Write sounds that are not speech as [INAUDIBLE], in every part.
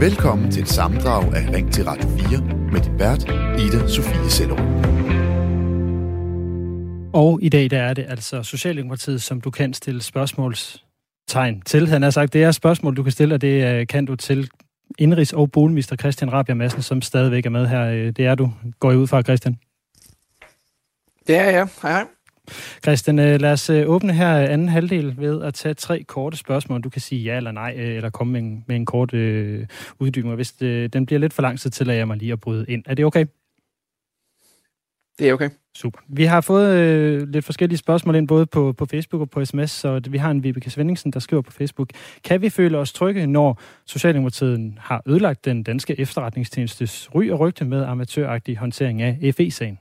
Velkommen til et sammendrag af Ring til Radio 4 med din vært, Ida Sofie Sellerup. Og i dag der er det altså Socialdemokratiet, som du kan stille spørgsmålstegn til. Han har sagt, det er spørgsmål, du kan stille, og det øh, kan du til indrigs- og boligminister Christian Rabia Madsen, som stadigvæk er med her. Øh, det er du. Går I ud fra, Christian? Det er jeg. Hej, hej. Christian, øh, lad os åbne her anden halvdel ved at tage tre korte spørgsmål. Du kan sige ja eller nej, eller komme med en, med en kort øh, uddybning. Hvis det, den bliver lidt for lang, så tillader jeg mig lige at bryde ind. Er det okay? Det er okay. Super. Vi har fået øh, lidt forskellige spørgsmål ind, både på, på Facebook og på sms, så vi har en Vibeke Svendingsen, der skriver på Facebook. Kan vi føle os trygge, når Socialdemokratiet har ødelagt den danske efterretningstjenestes ry og rygte med amatøragtig håndtering af FE-sagen?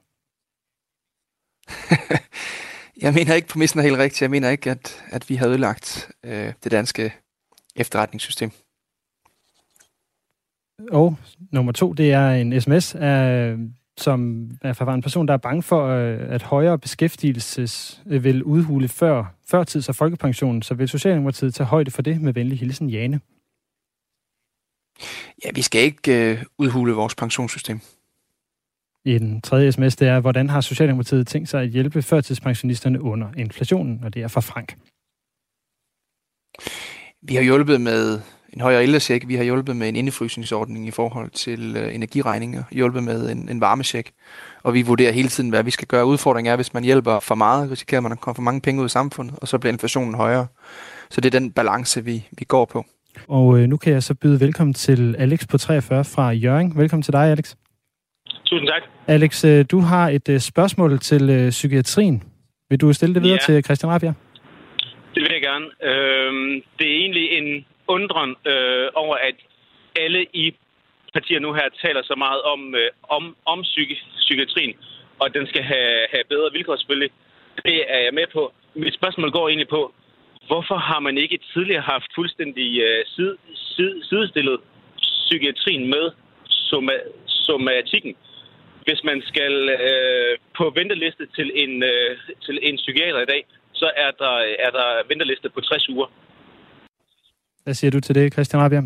[LAUGHS] jeg mener ikke, præmissen er helt rigtig. Jeg mener ikke, at, at vi har ødelagt øh, det danske efterretningssystem. Og nummer to, det er en sms af som er fra en person, der er bange for, øh, at højere beskæftigelses øh, vil udhule før, førtids- og folkepensionen, så vil Socialdemokratiet tage højde for det med venlig hilsen Jane? Ja, vi skal ikke øh, udhule vores pensionssystem. I den tredje sms, det er, hvordan har Socialdemokratiet tænkt sig at hjælpe førtidspensionisterne under inflationen, og det er fra Frank. Vi har hjulpet med en højere ældrecheck. Vi har hjulpet med en indefrysningsordning i forhold til øh, energiregninger, hjulpet med en, en varmecheck, og vi vurderer hele tiden, hvad vi skal gøre. Udfordringen er, hvis man hjælper for meget, risikerer man at komme for mange penge ud i samfundet, og så bliver inflationen højere. Så det er den balance, vi, vi går på. Og øh, nu kan jeg så byde velkommen til Alex på 43 fra Jørgen. Velkommen til dig, Alex. Tusind tak. Alex, øh, du har et øh, spørgsmål til øh, psykiatrien. Vil du stille det videre ja. til Christian Rabia? Det vil jeg gerne. Øhm, det er egentlig en undren øh, over, at alle i partier nu her taler så meget om, øh, om, om psyki- psykiatrien, og den skal have, have bedre vilkår selvfølgelig. Det er jeg med på. Mit spørgsmål går egentlig på, hvorfor har man ikke tidligere haft fuldstændig øh, sid, sid, sidestillet psykiatrien med soma- somatikken? Hvis man skal øh, på venteliste til en, øh, til en psykiater i dag, så er der, er der venteliste på 60 uger. Hvad siger du til det, Christian Rabia?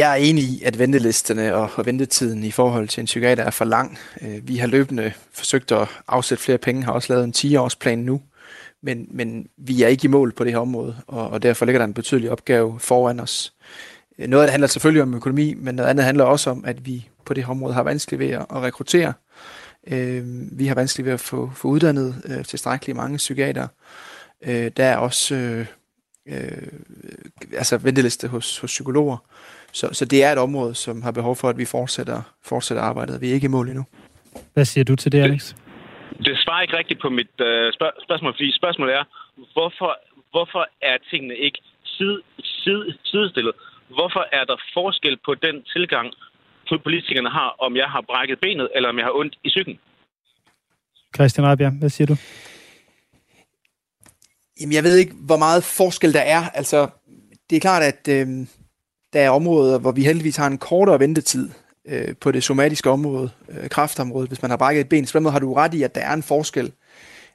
Jeg er enig i, at ventelisterne og, ventetiden i forhold til en psykiater er for lang. Øh, vi har løbende forsøgt at afsætte flere penge, har også lavet en 10-årsplan nu, men, men vi er ikke i mål på det her område, og, og derfor ligger der en betydelig opgave foran os. Øh, noget af det handler selvfølgelig om økonomi, men noget andet handler også om, at vi på det her område har vanskeligt ved at rekruttere. Øh, vi har vanskeligt ved at få, få uddannet tilstrækkeligt mange psykiater. Der er også øh, altså venteliste hos, hos psykologer. Så, så det er et område, som har behov for, at vi fortsætter, fortsætter arbejdet. Vi er ikke i mål endnu. Hvad siger du til det, Alex? Det, det svarer ikke rigtigt på mit øh, spørg- spørgsmål, fordi spørgsmålet er, hvorfor, hvorfor er tingene ikke side, side, sidestillet? Hvorfor er der forskel på den tilgang, politikerne har, om jeg har brækket benet, eller om jeg har ondt i cyklen? Christian Rabia, hvad siger du? Jamen, jeg ved ikke, hvor meget forskel der er. Altså, det er klart, at øh, der er områder, hvor vi heldigvis har en kortere ventetid øh, på det somatiske område, øh, kraftområdet, hvis man har brækket et ben. Så har du ret i, at der er en forskel.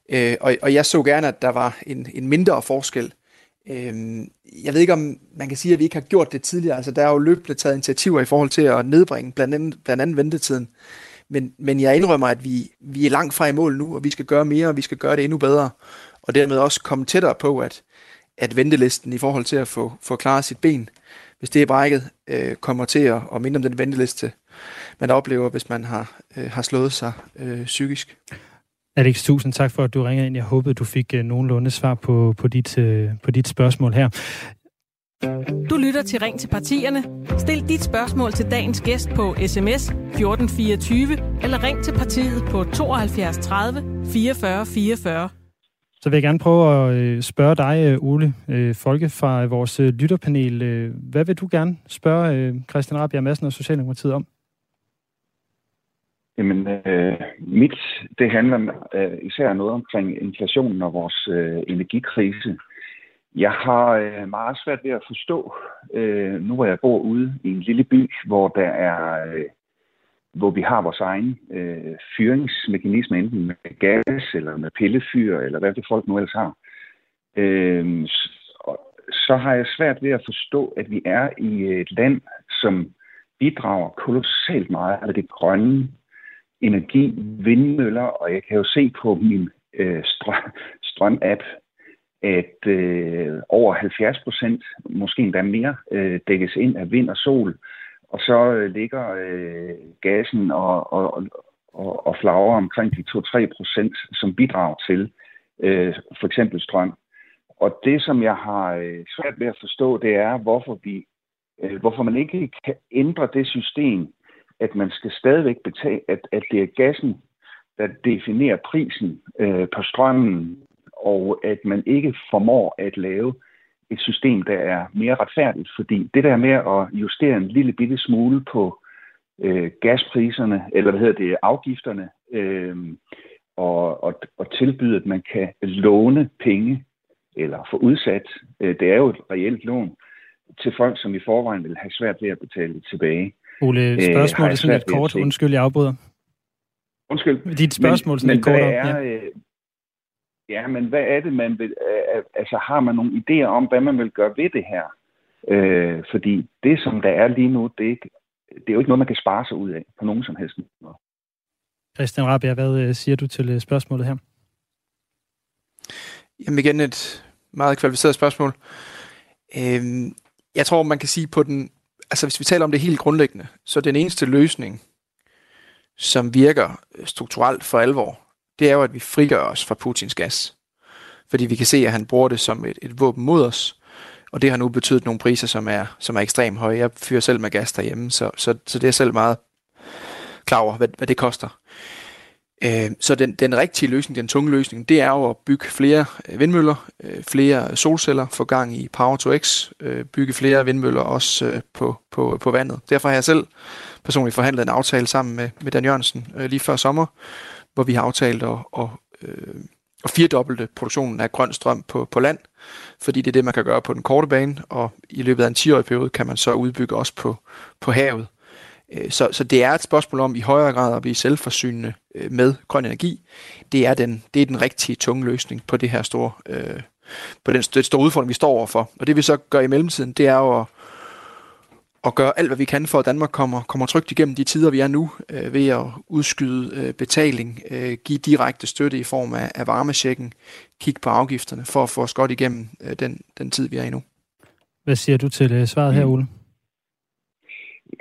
Øh, og, og jeg så gerne, at der var en, en mindre forskel. Øh, jeg ved ikke, om man kan sige, at vi ikke har gjort det tidligere. Altså, der er jo løbende taget initiativer i forhold til at nedbringe blandt andet, blandt andet ventetiden. Men, men jeg indrømmer, at vi, vi er langt fra i mål nu, og vi skal gøre mere, og vi skal gøre det endnu bedre og dermed også komme tættere på, at, at ventelisten i forhold til at få, få klaret sit ben, hvis det er brækket, øh, kommer til at, at minde om den venteliste, man oplever, hvis man har, øh, har slået sig øh, psykisk. Alex, tusind tak for, at du ringede ind. Jeg håbede, du fik øh, nogenlunde svar på, på, dit, øh, på dit spørgsmål her. Du lytter til Ring til partierne. Stil dit spørgsmål til dagens gæst på sms 1424 eller ring til partiet på 72 30 44 44. Så vil jeg gerne prøve at øh, spørge dig, øh, Ole øh, Folke fra vores lytterpanel. Hvad vil du gerne spørge Christian Rabia Madsen og Socialdemokratiet om? Jamen, øh, mit, det handler øh, især noget omkring inflationen og vores øh, energikrise. Jeg har øh, meget svært ved at forstå, øh, nu hvor jeg bor ude i en lille by, hvor der er øh, hvor vi har vores egen øh, fyringsmekanisme, enten med gas eller med pillefyr, eller hvad det folk nu ellers har, øh, så har jeg svært ved at forstå, at vi er i et land, som bidrager kolossalt meget af det grønne energi, vindmøller, og jeg kan jo se på min øh, strøm, strøm-app, at øh, over 70 procent, måske endda mere, øh, dækkes ind af vind og sol. Og så øh, ligger øh, gassen og, og, og, og flagrer omkring de 2-3 procent, som bidrager til øh, for eksempel strøm. Og det, som jeg har øh, svært ved at forstå, det er, hvorfor vi, øh, hvorfor man ikke kan ændre det system, at man skal stadigvæk betale, at, at det er gassen, der definerer prisen øh, på strømmen, og at man ikke formår at lave et system, der er mere retfærdigt. Fordi det der med at justere en lille bitte smule på øh, gaspriserne, eller hvad hedder det, afgifterne, øh, og, og, og tilbyde, at man kan låne penge eller få udsat, øh, det er jo et reelt lån, til folk, som i forvejen vil have svært ved at betale tilbage. Ole, øh, spørgsmål er sådan lidt kort. Undskyld, jeg afbryder. Undskyld. Dit spørgsmål er sådan lidt kort. Er, ja. Øh, ja, men hvad er det, man vil... Øh, altså, har man nogle idéer om, hvad man vil gøre ved det her? Øh, fordi det, som der er lige nu, det er, ikke, det er jo ikke noget, man kan spare sig ud af på nogen som helst måde. Christian Rabia, hvad siger du til spørgsmålet her? Jamen igen et meget kvalificeret spørgsmål. Øhm, jeg tror, man kan sige på den, altså hvis vi taler om det helt grundlæggende, så den eneste løsning, som virker øh, strukturelt for alvor, det er jo, at vi frigør os fra Putins gas. Fordi vi kan se, at han bruger det som et, et våben mod os, og det har nu betydet nogle priser, som er, som er ekstremt høje. Jeg fyrer selv med gas derhjemme, så, så, så det er selv meget klar over, hvad, hvad det koster. Øh, så den, den rigtige løsning, den tunge løsning, det er jo at bygge flere øh, vindmøller, øh, flere solceller, få gang i Power to X, øh, bygge flere vindmøller også øh, på, på, på vandet. Derfor har jeg selv personligt forhandlet en aftale sammen med, med Dan Jørgensen lige før sommer, hvor vi har aftalt at, at, at firedobbelte produktionen af grøn strøm på, på land, fordi det er det, man kan gøre på den korte bane, og i løbet af en 10-årig periode kan man så udbygge også på, på havet. Øh, så, så det er et spørgsmål om i højere grad at blive selvforsynende øh, med grøn energi. Det er den, det er den rigtige tunge løsning på det her store, øh, på den, store udfordring, vi står overfor. Og det vi så gør i mellemtiden, det er jo at, at gøre alt, hvad vi kan for, at Danmark kommer, kommer trygt igennem de tider, vi er nu, øh, ved at udskyde øh, betaling, øh, give direkte støtte i form af, af varmesjekken, kigge på afgifterne, for at få os godt igennem øh, den, den tid, vi er i nu. Hvad siger du til øh, svaret her, mm. Ole?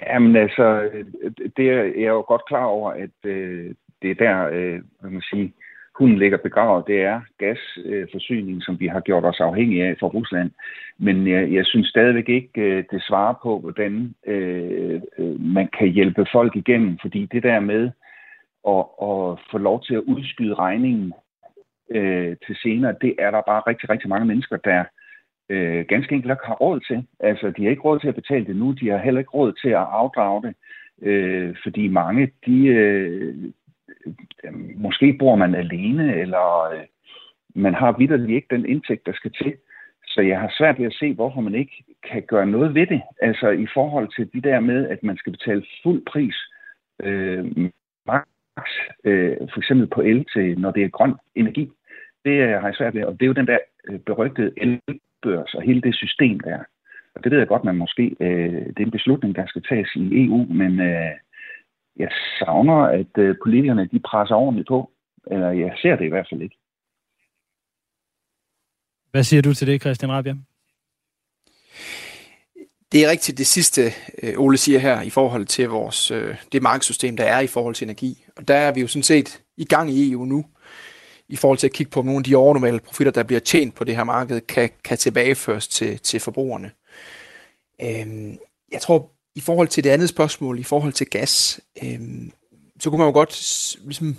Jamen altså, det er jeg jo godt klar over, at øh, det er der, øh, hvad man sige, hunden ligger begravet. Det er gasforsyningen, øh, som vi har gjort os afhængige af fra Rusland. Men jeg, jeg synes stadigvæk ikke, øh, det svarer på, hvordan øh, øh, man kan hjælpe folk igennem. Fordi det der med at, at få lov til at udskyde regningen øh, til senere, det er der bare rigtig, rigtig mange mennesker, der øh, ganske enkelt ikke har råd til. Altså, de har ikke råd til at betale det nu, de har heller ikke råd til at afdrage det, øh, fordi mange, de, øh, måske bor man alene, eller øh, man har vidderligt ikke den indtægt, der skal til. Så jeg har svært ved at se, hvorfor man ikke kan gøre noget ved det. Altså i forhold til de der med, at man skal betale fuld pris, øh, max, øh, for eksempel på el til, når det er grøn energi. Det øh, har jeg svært ved, og det er jo den der øh, berygtede el børs og hele det system der. Og det ved jeg godt, man måske, øh, det er en beslutning, der skal tages i EU, men øh, jeg savner, at øh, politikerne de presser ordentligt på. Eller jeg ser det i hvert fald ikke. Hvad siger du til det, Christian Rabia? Det er rigtigt det sidste, øh, Ole siger her, i forhold til vores, øh, det markedssystem, der er i forhold til energi. Og der er vi jo sådan set i gang i EU nu i forhold til at kigge på nogle af de overnormale profitter, der bliver tjent på det her marked, kan, kan tilbageføres til, til forbrugerne. Øhm, jeg tror, i forhold til det andet spørgsmål, i forhold til gas, øhm, så kunne man jo godt ligesom,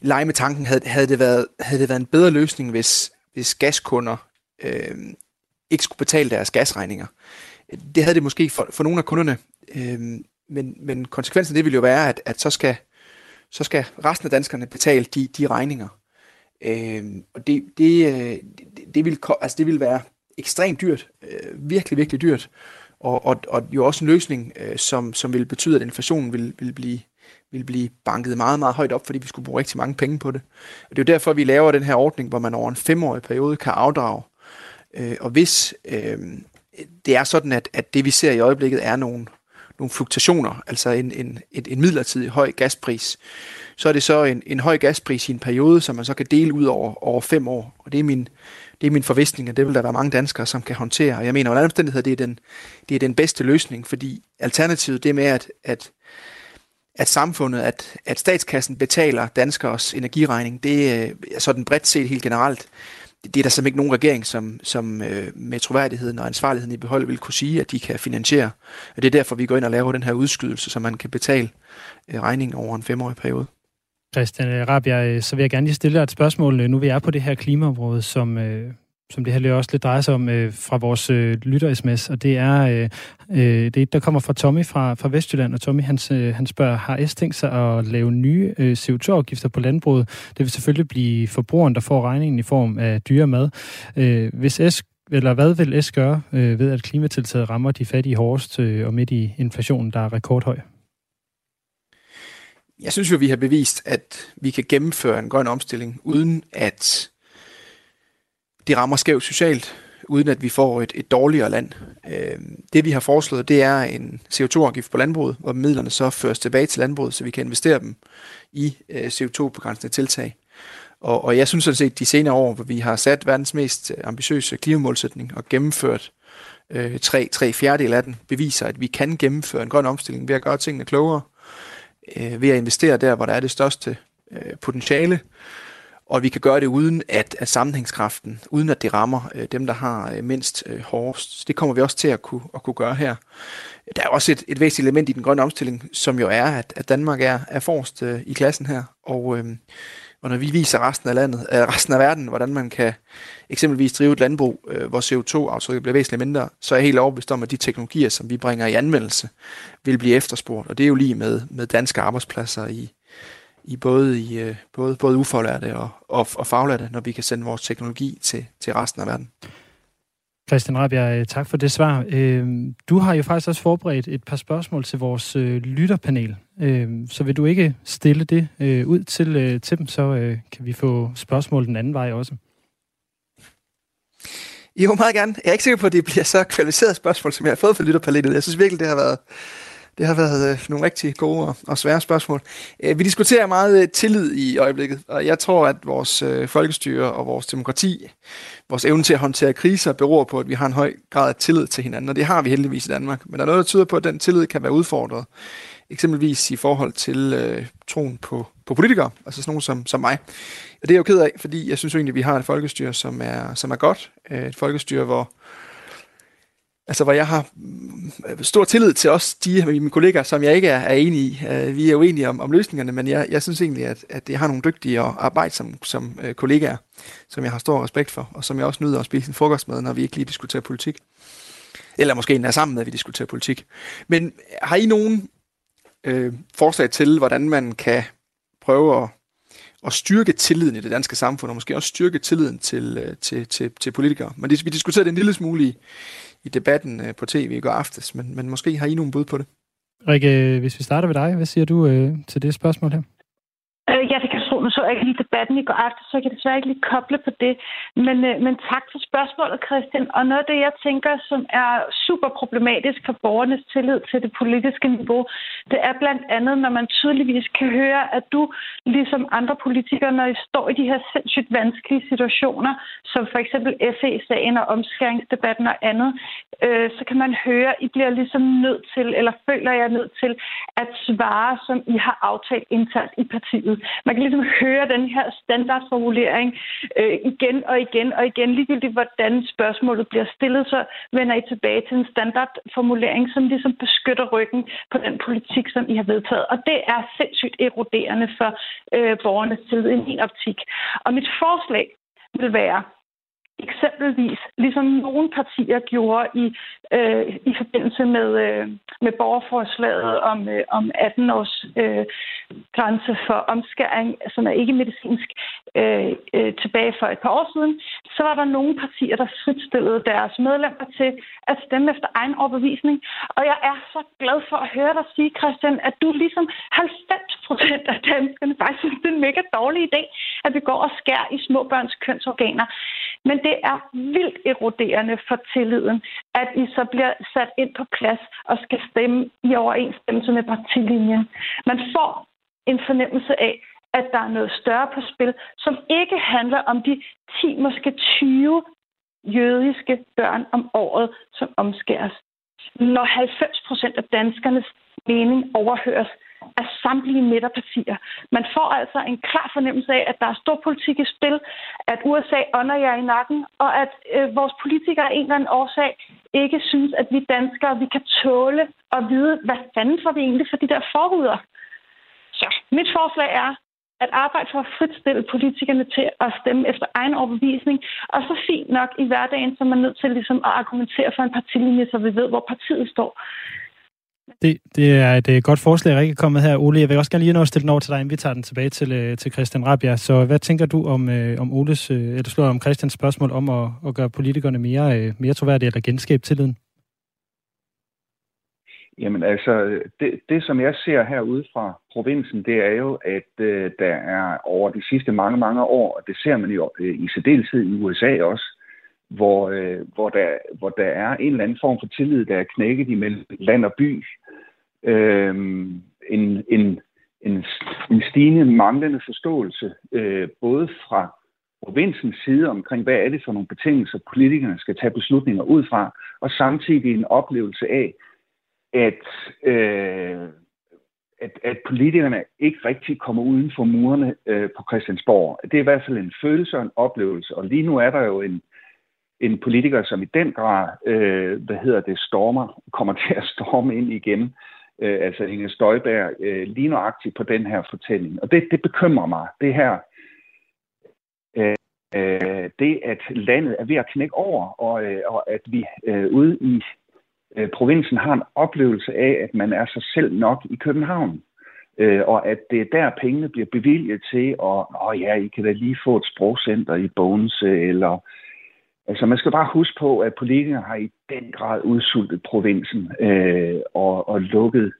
lege med tanken, havde, havde, det været, havde det været en bedre løsning, hvis, hvis gaskunder øhm, ikke skulle betale deres gasregninger. Det havde det måske for, for nogle af kunderne, øhm, men, men konsekvensen af det ville jo være, at, at så, skal, så skal resten af danskerne betale de, de regninger. Øh, og det, det, det, det, vil, altså det vil være ekstremt dyrt, øh, virkelig, virkelig dyrt, og, og, og jo også en løsning, øh, som, som vil betyde, at inflationen vil, vil, blive, vil blive banket meget, meget højt op, fordi vi skulle bruge rigtig mange penge på det. Og det er jo derfor, vi laver den her ordning, hvor man over en femårig periode kan afdrage Øh, og hvis øh, det er sådan, at, at det vi ser i øjeblikket er nogle, nogle fluktuationer, altså en, en, en, en midlertidig høj gaspris, så er det så en, en høj gaspris i en periode, som man så kan dele ud over, over fem år. Og det er min, det er min forvisning, at det vil der være mange danskere, som kan håndtere. Og jeg mener, under omstændigheder, det er den, det er den bedste løsning, fordi alternativet det med, at, at, at samfundet, at, at statskassen betaler danskers energiregning, det øh, er sådan bredt set helt generelt, det er der simpelthen ikke nogen regering, som, som øh, med troværdigheden og ansvarligheden i behold vil kunne sige, at de kan finansiere. Og det er derfor, vi går ind og laver den her udskydelse, så man kan betale øh, regningen over en femårig periode. Christian øh, Rabia, øh, så vil jeg gerne lige stille dig et spørgsmål. Nu vi er på det her klimaområde, som, øh, som det her også lidt drejer sig om øh, fra vores øh, lytter-sms, og det er øh, øh, det, der kommer fra Tommy fra, fra Vestjylland, og Tommy han, øh, han spørger, har S tænkt sig at lave nye øh, CO2-afgifter på landbruget? Det vil selvfølgelig blive forbrugeren, der får regningen i form af dyre mad. Øh, hvis S eller hvad vil S gøre øh, ved, at klimatiltaget rammer de fattige hårdest øh, og midt i inflationen, der er rekordhøj? Jeg synes jo, vi har bevist, at vi kan gennemføre en grøn omstilling, uden at det rammer skævt socialt, uden at vi får et, et dårligere land. Øh, det vi har foreslået, det er en CO2-afgift på landbruget, hvor midlerne så føres tilbage til landbruget, så vi kan investere dem i øh, CO2-begrænsende tiltag. Og, og jeg synes sådan set, de senere år, hvor vi har sat verdens mest ambitiøse klimamålsætning og gennemført øh, tre, tre fjerdedel af den, beviser, at vi kan gennemføre en grøn omstilling ved at gøre tingene klogere, øh, ved at investere der, hvor der er det største øh, potentiale, og vi kan gøre det uden at, at sammenhængskraften, uden at det rammer øh, dem, der har øh, mindst øh, hårdest. Det kommer vi også til at kunne, at kunne gøre her. Der er også et, et væsentligt element i den grønne omstilling, som jo er, at, at Danmark er, er forrest øh, i klassen her, og, øh, og når vi viser resten af landet, øh, resten af verden, hvordan man kan eksempelvis drive et landbrug, øh, hvor CO2-aftrykket bliver væsentligt mindre, så er jeg helt overbevist om, at de teknologier, som vi bringer i anvendelse, vil blive efterspurgt. Og det er jo lige med, med danske arbejdspladser i, i både, i, øh, både, både ufaglærte og, og, og faglærte, når vi kan sende vores teknologi til, til resten af verden. Christian Rabia, øh, tak for det svar. Øhm, du har jo faktisk også forberedt et par spørgsmål til vores øh, lytterpanel. Øhm, så vil du ikke stille det ud til, til dem, så kan vi få spørgsmål den anden vej også. Jo, meget gerne. Jeg er ikke sikker på, at det bliver så kvalificeret spørgsmål, som jeg har fået fra lytterpanelet. Jeg synes virkelig, det har været, det har været øh, nogle rigtig gode og, og svære spørgsmål. Øh, vi diskuterer meget øh, tillid i øjeblikket, og jeg tror, at vores øh, folkestyre og vores demokrati, vores evne til at håndtere kriser, beror på, at vi har en høj grad af tillid til hinanden, og det har vi heldigvis i Danmark. Men der er noget, der tyder på, at den tillid kan være udfordret. Eksempelvis i forhold til øh, troen på, på politikere, altså sådan nogen som, som mig. Og det er jeg jo ked af, fordi jeg synes jo egentlig, at vi har et folkestyre, som er, som er godt. Øh, et folkestyre, hvor altså hvor jeg har øh, stor tillid til os, de øh, mine kollegaer, som jeg ikke er, er enig i. Øh, vi er uenige om, om løsningerne, men jeg, jeg synes egentlig, at, at jeg har nogle dygtige og arbejde som, som kollegaer, som jeg har stor respekt for, og som jeg også nyder at spise en frokost med, når vi ikke lige diskuterer politik. Eller måske endda sammen med, at vi diskuterer politik. Men har I nogen øh, forslag til, hvordan man kan prøve at, at styrke tilliden i det danske samfund, og måske også styrke tilliden til, til, til, til politikere? Men vi diskuterede det en lille smule i, i debatten øh, på tv i går aftes, men, men måske har I nogle bud på det. Rikke, hvis vi starter ved dig, hvad siger du øh, til det spørgsmål her? Øh, ja, det kan tro. Nu så jeg ikke lige debatten i går aftes, så jeg kan desværre ikke lige koble på det. Men, øh, men tak for spørgsmålet, Christian. Og noget af det, jeg tænker, som er super problematisk for borgernes tillid til det politiske niveau, det er blandt andet, når man tydeligvis kan høre, at du, ligesom andre politikere, når I står i de her sindssygt vanskelige situationer, som for eksempel FE-sagen og omskæringsdebatten og andet, øh, så kan man høre, at I bliver ligesom nødt til, eller føler jeg nødt til, at svare, som I har aftalt internt i partiet. Man kan ligesom høre den her standardformulering øh, igen og igen og igen. Ligegyldigt hvordan spørgsmålet bliver stillet, så vender I tilbage til en standardformulering, som ligesom beskytter ryggen på den politik, som I har vedtaget. Og det er sindssygt eroderende for øh, borgernes tillid i min optik. Og mit forslag vil være, eksempelvis, ligesom nogle partier gjorde i, øh, i forbindelse med, øh, med borgerforslaget om, øh, om 18 års øh, grænse for omskæring, som er ikke medicinsk, øh, øh, tilbage for et par år siden, så var der nogle partier, der fritstillede deres medlemmer til at stemme efter egen overbevisning. Og jeg er så glad for at høre dig sige, Christian, at du ligesom 90 procent af danskerne faktisk synes, det er en mega dårlig idé, at vi går og skærer i små børns kønsorganer. Men det er vildt eroderende for tilliden, at I så bliver sat ind på plads og skal stemme i overensstemmelse med partilinjen. Man får en fornemmelse af, at der er noget større på spil, som ikke handler om de 10, måske 20 jødiske børn om året, som omskæres. Når 90 procent af danskernes mening overhøres, samtlige midterpartier. Man får altså en klar fornemmelse af, at der er stor politik i spil, at USA ånder jer i nakken, og at øh, vores politikere af en eller anden årsag ikke synes, at vi danskere vi kan tåle at vide, hvad fanden får vi egentlig for de der forhuder. Så mit forslag er, at arbejde for at fritstille politikerne til at stemme efter egen overbevisning, og så fint nok i hverdagen, så man er nødt til ligesom at argumentere for en partilinje, så vi ved, hvor partiet står. Det, det er et øh, godt forslag, Rikke, kommet her. Ole, jeg vil også gerne lige nå at stille den over til dig, inden vi tager den tilbage til, øh, til Christian Rabia. Så hvad tænker du om, øh, om Oles, øh, eller slår om Christians spørgsmål om at, at gøre politikerne mere, øh, mere troværdige eller genskabe tilliden? Jamen altså, det, det som jeg ser herude fra provinsen, det er jo, at øh, der er over de sidste mange, mange år, og det ser man jo øh, i særdeleshed i USA også, hvor, øh, hvor, der, hvor der er en eller anden form for tillid, der er knækket imellem land og by øh, en, en, en, en stigende manglende forståelse, øh, både fra provinsens side omkring, hvad er det for nogle betingelser, politikerne skal tage beslutninger ud fra, og samtidig en oplevelse af, at, øh, at, at politikerne ikke rigtig kommer uden for murene øh, på Christiansborg. Det er i hvert fald en følelse og en oplevelse, og lige nu er der jo en, en politiker, som i den grad, øh, hvad hedder det, stormer, kommer [LAUGHS] til at storme ind igen, øh, altså Inge Støjberg, øh, lige nøjagtigt på den her fortælling. Og det, det bekymrer mig, det her, øh, øh, det at landet er ved at knække over, og, øh, og at vi øh, ude i øh, provinsen har en oplevelse af, at man er sig selv nok i København. Øh, og at det er der, pengene bliver bevilget til, og åh ja, I kan da lige få et sprogcenter i Bones, eller... Altså, man skal bare huske på, at politikerne har i den grad udsultet provinsen øh, og, og lukket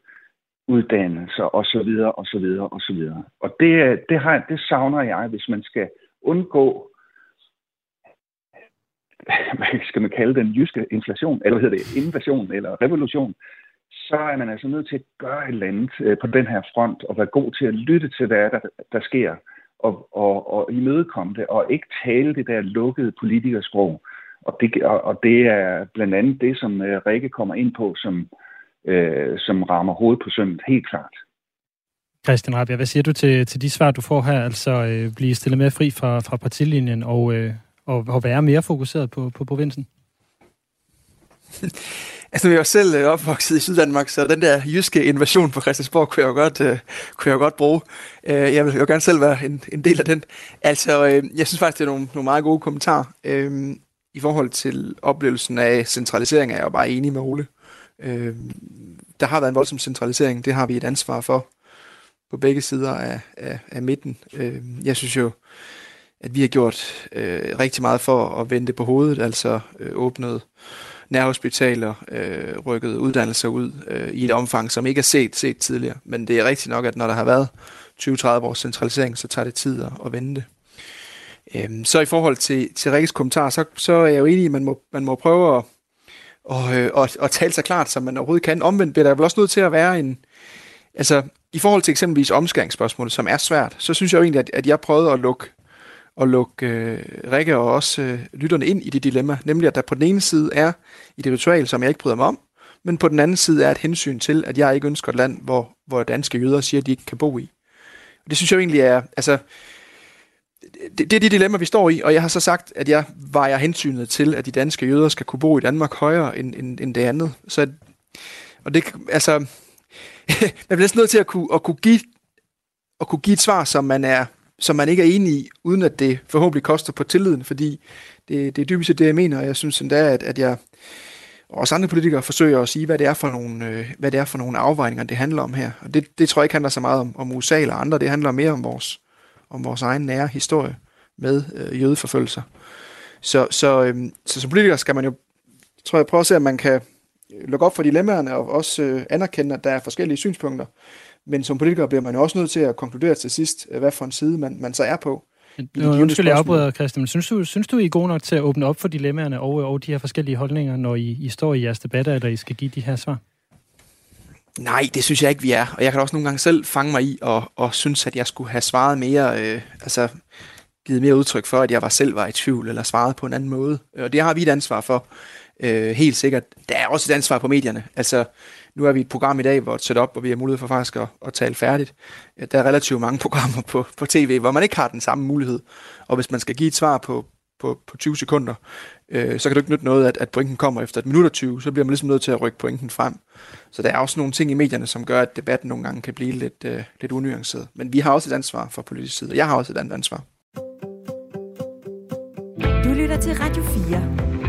uddannelser og så videre og så videre og så videre. Og det, det, har, det savner jeg, hvis man skal undgå hvad skal man kalde den jyske inflation, eller hvad hedder det, invasion eller revolution, så er man altså nødt til at gøre et eller andet øh, på den her front, og være god til at lytte til, hvad der, der sker, og, og, og imødekomme det, og ikke tale det der lukkede politikersprog. Og det, og, og det er blandt andet det, som øh, Rikke kommer ind på, som, øh, som rammer hovedet på sømmet helt klart. Christian Rabia, hvad siger du til, til de svar, du får her? Altså øh, blive stillet mere fri fra, fra partilinjen og, øh, og, og være mere fokuseret på, på provinsen? [LAUGHS] Altså, jeg er selv øh, opvokset i Syddanmark, så den der jyske invasion på Christiansborg kunne jeg jo godt, uh, kunne jeg jo godt bruge. Uh, jeg vil jo gerne selv være en, en del af den. Altså, uh, jeg synes faktisk, det er nogle, nogle meget gode kommentarer. Uh, I forhold til oplevelsen af centralisering er jeg jo bare enig med Ole. Uh, der har været en voldsom centralisering, det har vi et ansvar for på begge sider af, af, af midten. Uh, jeg synes jo, at vi har gjort øh, rigtig meget for at vende på hovedet, altså øh, åbnet nærhospitaler, øh, rykket uddannelser ud øh, i et omfang, som ikke er set set tidligere. Men det er rigtigt nok, at når der har været 20-30 års centralisering, så tager det tid at, at vende det. Øhm, så i forhold til, til Rikkes kommentar, så, så er jeg jo enig i, at man må, man må prøve at, og, øh, og, og tale så klart, som man overhovedet kan. Omvendt bliver der vel også nødt til at være en... Altså, i forhold til eksempelvis omskæringsspørgsmålet, som er svært, så synes jeg jo egentlig, at, at jeg prøvede at lukke at lukke øh, Rikke og også øh, lytterne ind i det dilemma, nemlig at der på den ene side er i det ritual, som jeg ikke bryder mig om, men på den anden side er et hensyn til, at jeg ikke ønsker et land, hvor, hvor danske jøder siger, at de ikke kan bo i. Og det synes jeg jo egentlig er, altså, det, det er de dilemma, vi står i, og jeg har så sagt, at jeg vejer hensynet til, at de danske jøder skal kunne bo i Danmark højere end, end, end det andet. Så, og det, altså, [LAUGHS] man bliver næsten nødt til at kunne, at kunne give at kunne give et svar, som man er som man ikke er enig i, uden at det forhåbentlig koster på tilliden, fordi det, det er dybest set det, jeg mener, og jeg synes endda, at, at jeg og også andre politikere forsøger at sige, hvad det er for nogle, øh, hvad det er for nogle afvejninger, det handler om her. Og det, det tror jeg ikke handler så meget om, om USA eller andre, det handler mere om vores, om vores egen nære historie med øh, jødeforfølgelser. Så, så, øh, så som politiker skal man jo, tror jeg, prøve at se, at man kan lukke op for dilemmaerne og også øh, anerkende, at der er forskellige synspunkter. Men som politiker bliver man jo også nødt til at konkludere til sidst, øh, hvad for en side man, man så er på. Nu, undskyld, jeg afbryder, Christian, men synes du, synes du, I er gode nok til at åbne op for dilemmaerne og, og de her forskellige holdninger, når I, I står i jeres debatter, eller I skal give de her svar? Nej, det synes jeg ikke, vi er. Og jeg kan også nogle gange selv fange mig i og, og synes, at jeg skulle have svaret mere, øh, altså givet mere udtryk for, at jeg var selv var i tvivl, eller svaret på en anden måde. Og det har vi et ansvar for. Øh, helt sikkert. Der er også et ansvar på medierne. Altså, nu er vi et program i dag, hvor et setup, hvor vi har mulighed for faktisk at, at tale færdigt. Der er relativt mange [LAUGHS] programmer på, på tv, hvor man ikke har den samme mulighed. Og hvis man skal give et svar på, på, på 20 sekunder, øh, så kan det ikke nytte noget, at, at pointen kommer efter et minut og 20, så bliver man ligesom nødt til at rykke pointen frem. Så der er også nogle ting i medierne, som gør, at debatten nogle gange kan blive lidt, øh, lidt unuanceret. Men vi har også et ansvar for politisk side, og jeg har også et andet ansvar. Du lytter til Radio 4.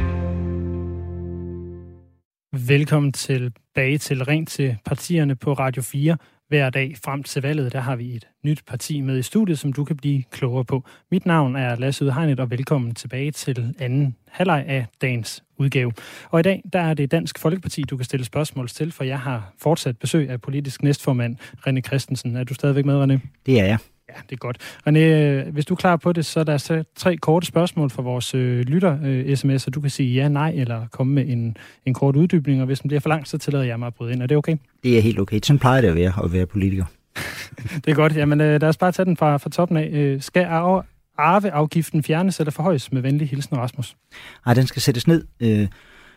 Velkommen tilbage til Ring til partierne på Radio 4. Hver dag frem til valget, der har vi et nyt parti med i studiet, som du kan blive klogere på. Mit navn er Lasse Udhegnet, og velkommen tilbage til anden halvleg af dagens udgave. Og i dag, der er det Dansk Folkeparti, du kan stille spørgsmål til, for jeg har fortsat besøg af politisk næstformand René Christensen. Er du stadigvæk med, René? Det er jeg. Ja, det er godt. René, hvis du er klar på det, så er der så tre korte spørgsmål fra vores øh, lytter-sms, øh, og du kan sige ja, nej, eller komme med en, en kort uddybning, og hvis den bliver for lang, så tillader jeg mig at bryde ind. Er det okay? Det er helt okay. Sådan plejer det at være, at være politiker. [LAUGHS] det er godt. Jamen, øh, lad os bare tage den fra, fra toppen af. Øh, skal arve, arveafgiften fjernes eller forhøjes med venlig hilsen, Rasmus? Nej, den skal sættes ned. Øh,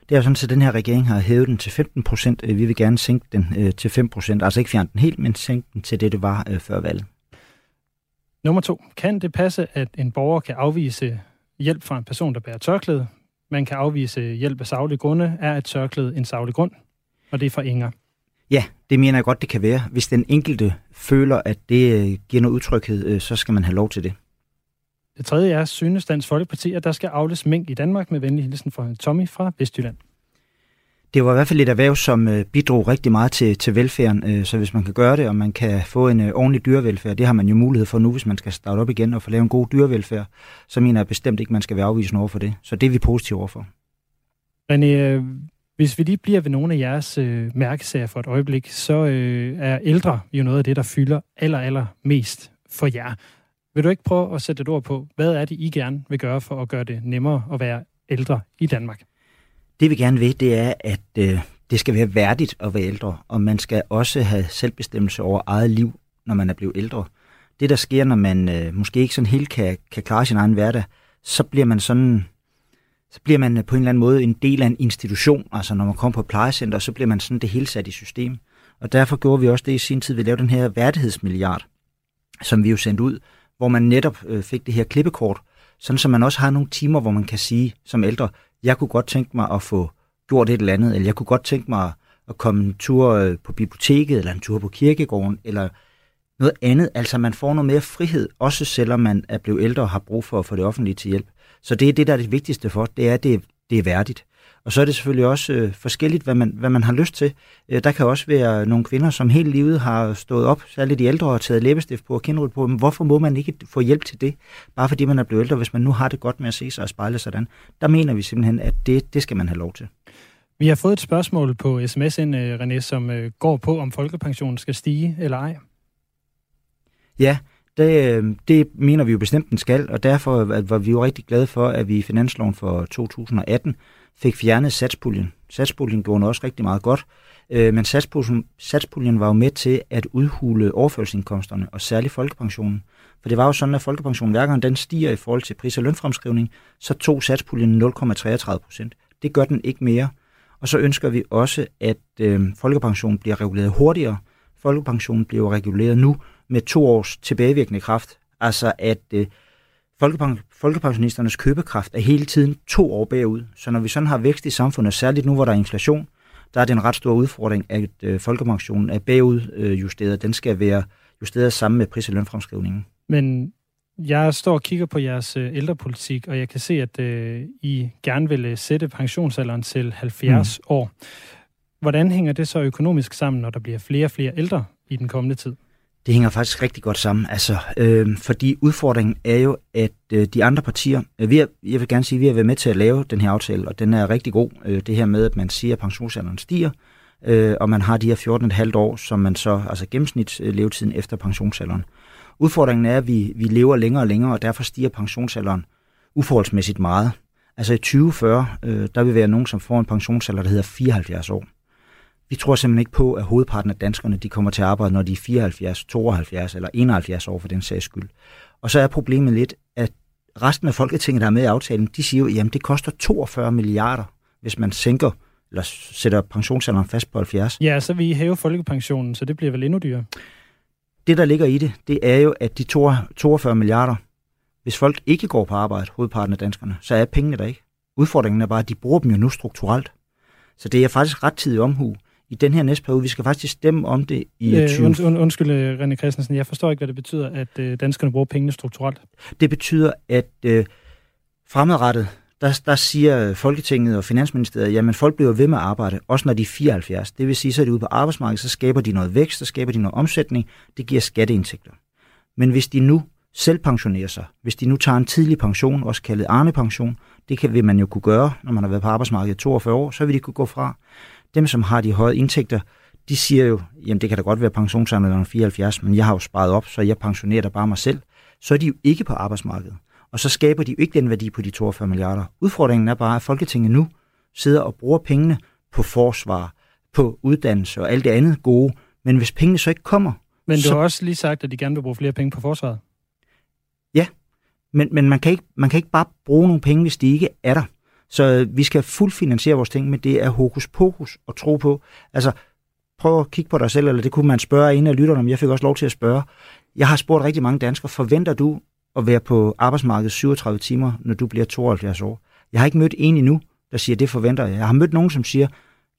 det er jo sådan, at den her regering har hævet den til 15 procent. Øh, vi vil gerne sænke den øh, til 5 procent. Altså ikke fjerne den helt, men sænke den til det, det var øh, før valget. Nummer to. Kan det passe, at en borger kan afvise hjælp fra en person, der bærer tørklæde? Man kan afvise hjælp af savlige grunde. Er et tørklæde en savlig grund? Og det er fra Inger. Ja, det mener jeg godt, det kan være. Hvis den enkelte føler, at det øh, giver noget utryghed, øh, så skal man have lov til det. Det tredje er, synes Dansk Folkeparti, at der skal afles mink i Danmark med venlig hilsen fra Tommy fra Vestjylland det var i hvert fald et erhverv, som øh, bidrog rigtig meget til, til velfærden. Øh, så hvis man kan gøre det, og man kan få en øh, ordentlig dyrevelfærd, det har man jo mulighed for nu, hvis man skal starte op igen og få lavet en god dyrevelfærd, så mener jeg bestemt ikke, man skal være afvisende over for det. Så det er vi positive overfor. René, øh, hvis vi lige bliver ved nogle af jeres øh, mærkesager for et øjeblik, så øh, er ældre jo noget af det, der fylder aller, aller mest for jer. Vil du ikke prøve at sætte et ord på, hvad er det, I gerne vil gøre for at gøre det nemmere at være ældre i Danmark? Det vi gerne vil, det er, at øh, det skal være værdigt at være ældre, og man skal også have selvbestemmelse over eget liv, når man er blevet ældre. Det, der sker, når man øh, måske ikke sådan helt kan, kan klare sin egen hverdag, så bliver man sådan så bliver man øh, på en eller anden måde en del af en institution. Altså når man kommer på plejecenter, så bliver man sådan det hele sat i system. Og derfor gjorde vi også det i sin tid, vi lavede den her værdighedsmilliard, som vi jo sendte ud, hvor man netop øh, fik det her klippekort, sådan så man også har nogle timer, hvor man kan sige som ældre, jeg kunne godt tænke mig at få gjort et eller andet, eller jeg kunne godt tænke mig at komme en tur øh, på biblioteket, eller en tur på kirkegården, eller noget andet. Altså man får noget mere frihed, også selvom man er blevet ældre og har brug for at få det offentlige til hjælp. Så det er det, der er det vigtigste for, det er, at det, det er værdigt. Og så er det selvfølgelig også øh, forskelligt, hvad man, hvad man har lyst til. Øh, der kan også være nogle kvinder, som hele livet har stået op, særligt de ældre, og taget læbestift på og kindrud på. Men hvorfor må man ikke få hjælp til det, bare fordi man er blevet ældre, hvis man nu har det godt med at se sig og spejle sådan? Der mener vi simpelthen, at det, det skal man have lov til. Vi har fået et spørgsmål på sms ind, øh, René, som øh, går på, om folkepensionen skal stige eller ej. Ja, det, øh, det mener vi jo bestemt, den skal, og derfor var vi jo rigtig glade for, at vi i finansloven for 2018 fik fjernet satspuljen. Satspuljen gjorde også rigtig meget godt, øh, men satspuljen, satspuljen var jo med til at udhule overførselsindkomsterne, og særligt folkepensionen. For det var jo sådan, at folkepensionen hver gang den stiger i forhold til pris- og lønfremskrivning, så tog satspuljen 0,33 procent. Det gør den ikke mere. Og så ønsker vi også, at øh, folkepensionen bliver reguleret hurtigere. Folkepensionen bliver reguleret nu med to års tilbagevirkende kraft. Altså at øh, folkepensionisternes købekraft er hele tiden to år bagud. Så når vi sådan har vækst i samfundet, særligt nu hvor der er inflation, der er det en ret stor udfordring, at øh, folkepensionen er bagudjusteret. Øh, Den skal være justeret sammen med pris- og lønfremskrivningen. Men jeg står og kigger på jeres øh, ældrepolitik, og jeg kan se, at øh, I gerne vil sætte pensionsalderen til 70 mm. år. Hvordan hænger det så økonomisk sammen, når der bliver flere og flere ældre i den kommende tid? Det hænger faktisk rigtig godt sammen, altså, øh, fordi udfordringen er jo, at øh, de andre partier, øh, vi er, jeg vil gerne sige, at vi har været med til at lave den her aftale, og den er rigtig god. Øh, det her med, at man siger, at pensionsalderen stiger, øh, og man har de her 14,5 år, som man så, altså gennemsnitslevetiden øh, efter pensionsalderen. Udfordringen er, at vi, vi lever længere og længere, og derfor stiger pensionsalderen uforholdsmæssigt meget. Altså i 2040, øh, der vil være nogen, som får en pensionsalder, der hedder 74 år. Vi tror simpelthen ikke på, at hovedparten af danskerne de kommer til at arbejde, når de er 74, 72 eller 71 år for den sags skyld. Og så er problemet lidt, at resten af Folketinget, der er med i aftalen, de siger jo, at det koster 42 milliarder, hvis man sænker eller sætter pensionsalderen fast på 70. Ja, så vil I hæve folkepensionen, så det bliver vel endnu dyrere. Det, der ligger i det, det er jo, at de 42 milliarder, hvis folk ikke går på arbejde, hovedparten af danskerne, så er pengene der ikke. Udfordringen er bare, at de bruger dem jo nu strukturelt. Så det er faktisk ret tidig omhu i den her næste periode. Vi skal faktisk stemme om det i øh, 20... Und, und, undskyld, øh, René Christensen. Jeg forstår ikke, hvad det betyder, at øh, danskerne bruger pengene strukturelt. Det betyder, at øh, fremadrettet, der, der siger Folketinget og Finansministeriet, jamen folk bliver ved med at arbejde, også når de er 74. Det vil sige, så er de ude på arbejdsmarkedet, så skaber de noget vækst, så skaber de noget omsætning, det giver skatteindtægter. Men hvis de nu selv pensionerer sig, hvis de nu tager en tidlig pension, også kaldet Arne-pension, det kan, vil man jo kunne gøre, når man har været på arbejdsmarkedet i 42 år, så vil de kunne gå fra. Dem, som har de høje indtægter, de siger jo, jamen det kan da godt være pensionsalderen 74, men jeg har jo sparet op, så jeg pensionerer da bare mig selv. Så er de jo ikke på arbejdsmarkedet. Og så skaber de jo ikke den værdi på de 42 milliarder. Udfordringen er bare, at Folketinget nu sidder og bruger pengene på forsvar, på uddannelse og alt det andet gode. Men hvis pengene så ikke kommer... Men du så... har også lige sagt, at de gerne vil bruge flere penge på forsvaret. Ja, men, men man, kan ikke, man kan ikke bare bruge nogle penge, hvis de ikke er der. Så øh, vi skal fuldfinansiere vores ting, men det er hokus pokus at tro på. Altså, prøv at kigge på dig selv, eller det kunne man spørge en af lytterne om. Jeg fik også lov til at spørge. Jeg har spurgt rigtig mange danskere, forventer du at være på arbejdsmarkedet 37 timer, når du bliver 72 år? Jeg har ikke mødt en endnu, der siger, det forventer jeg. Jeg har mødt nogen, som siger,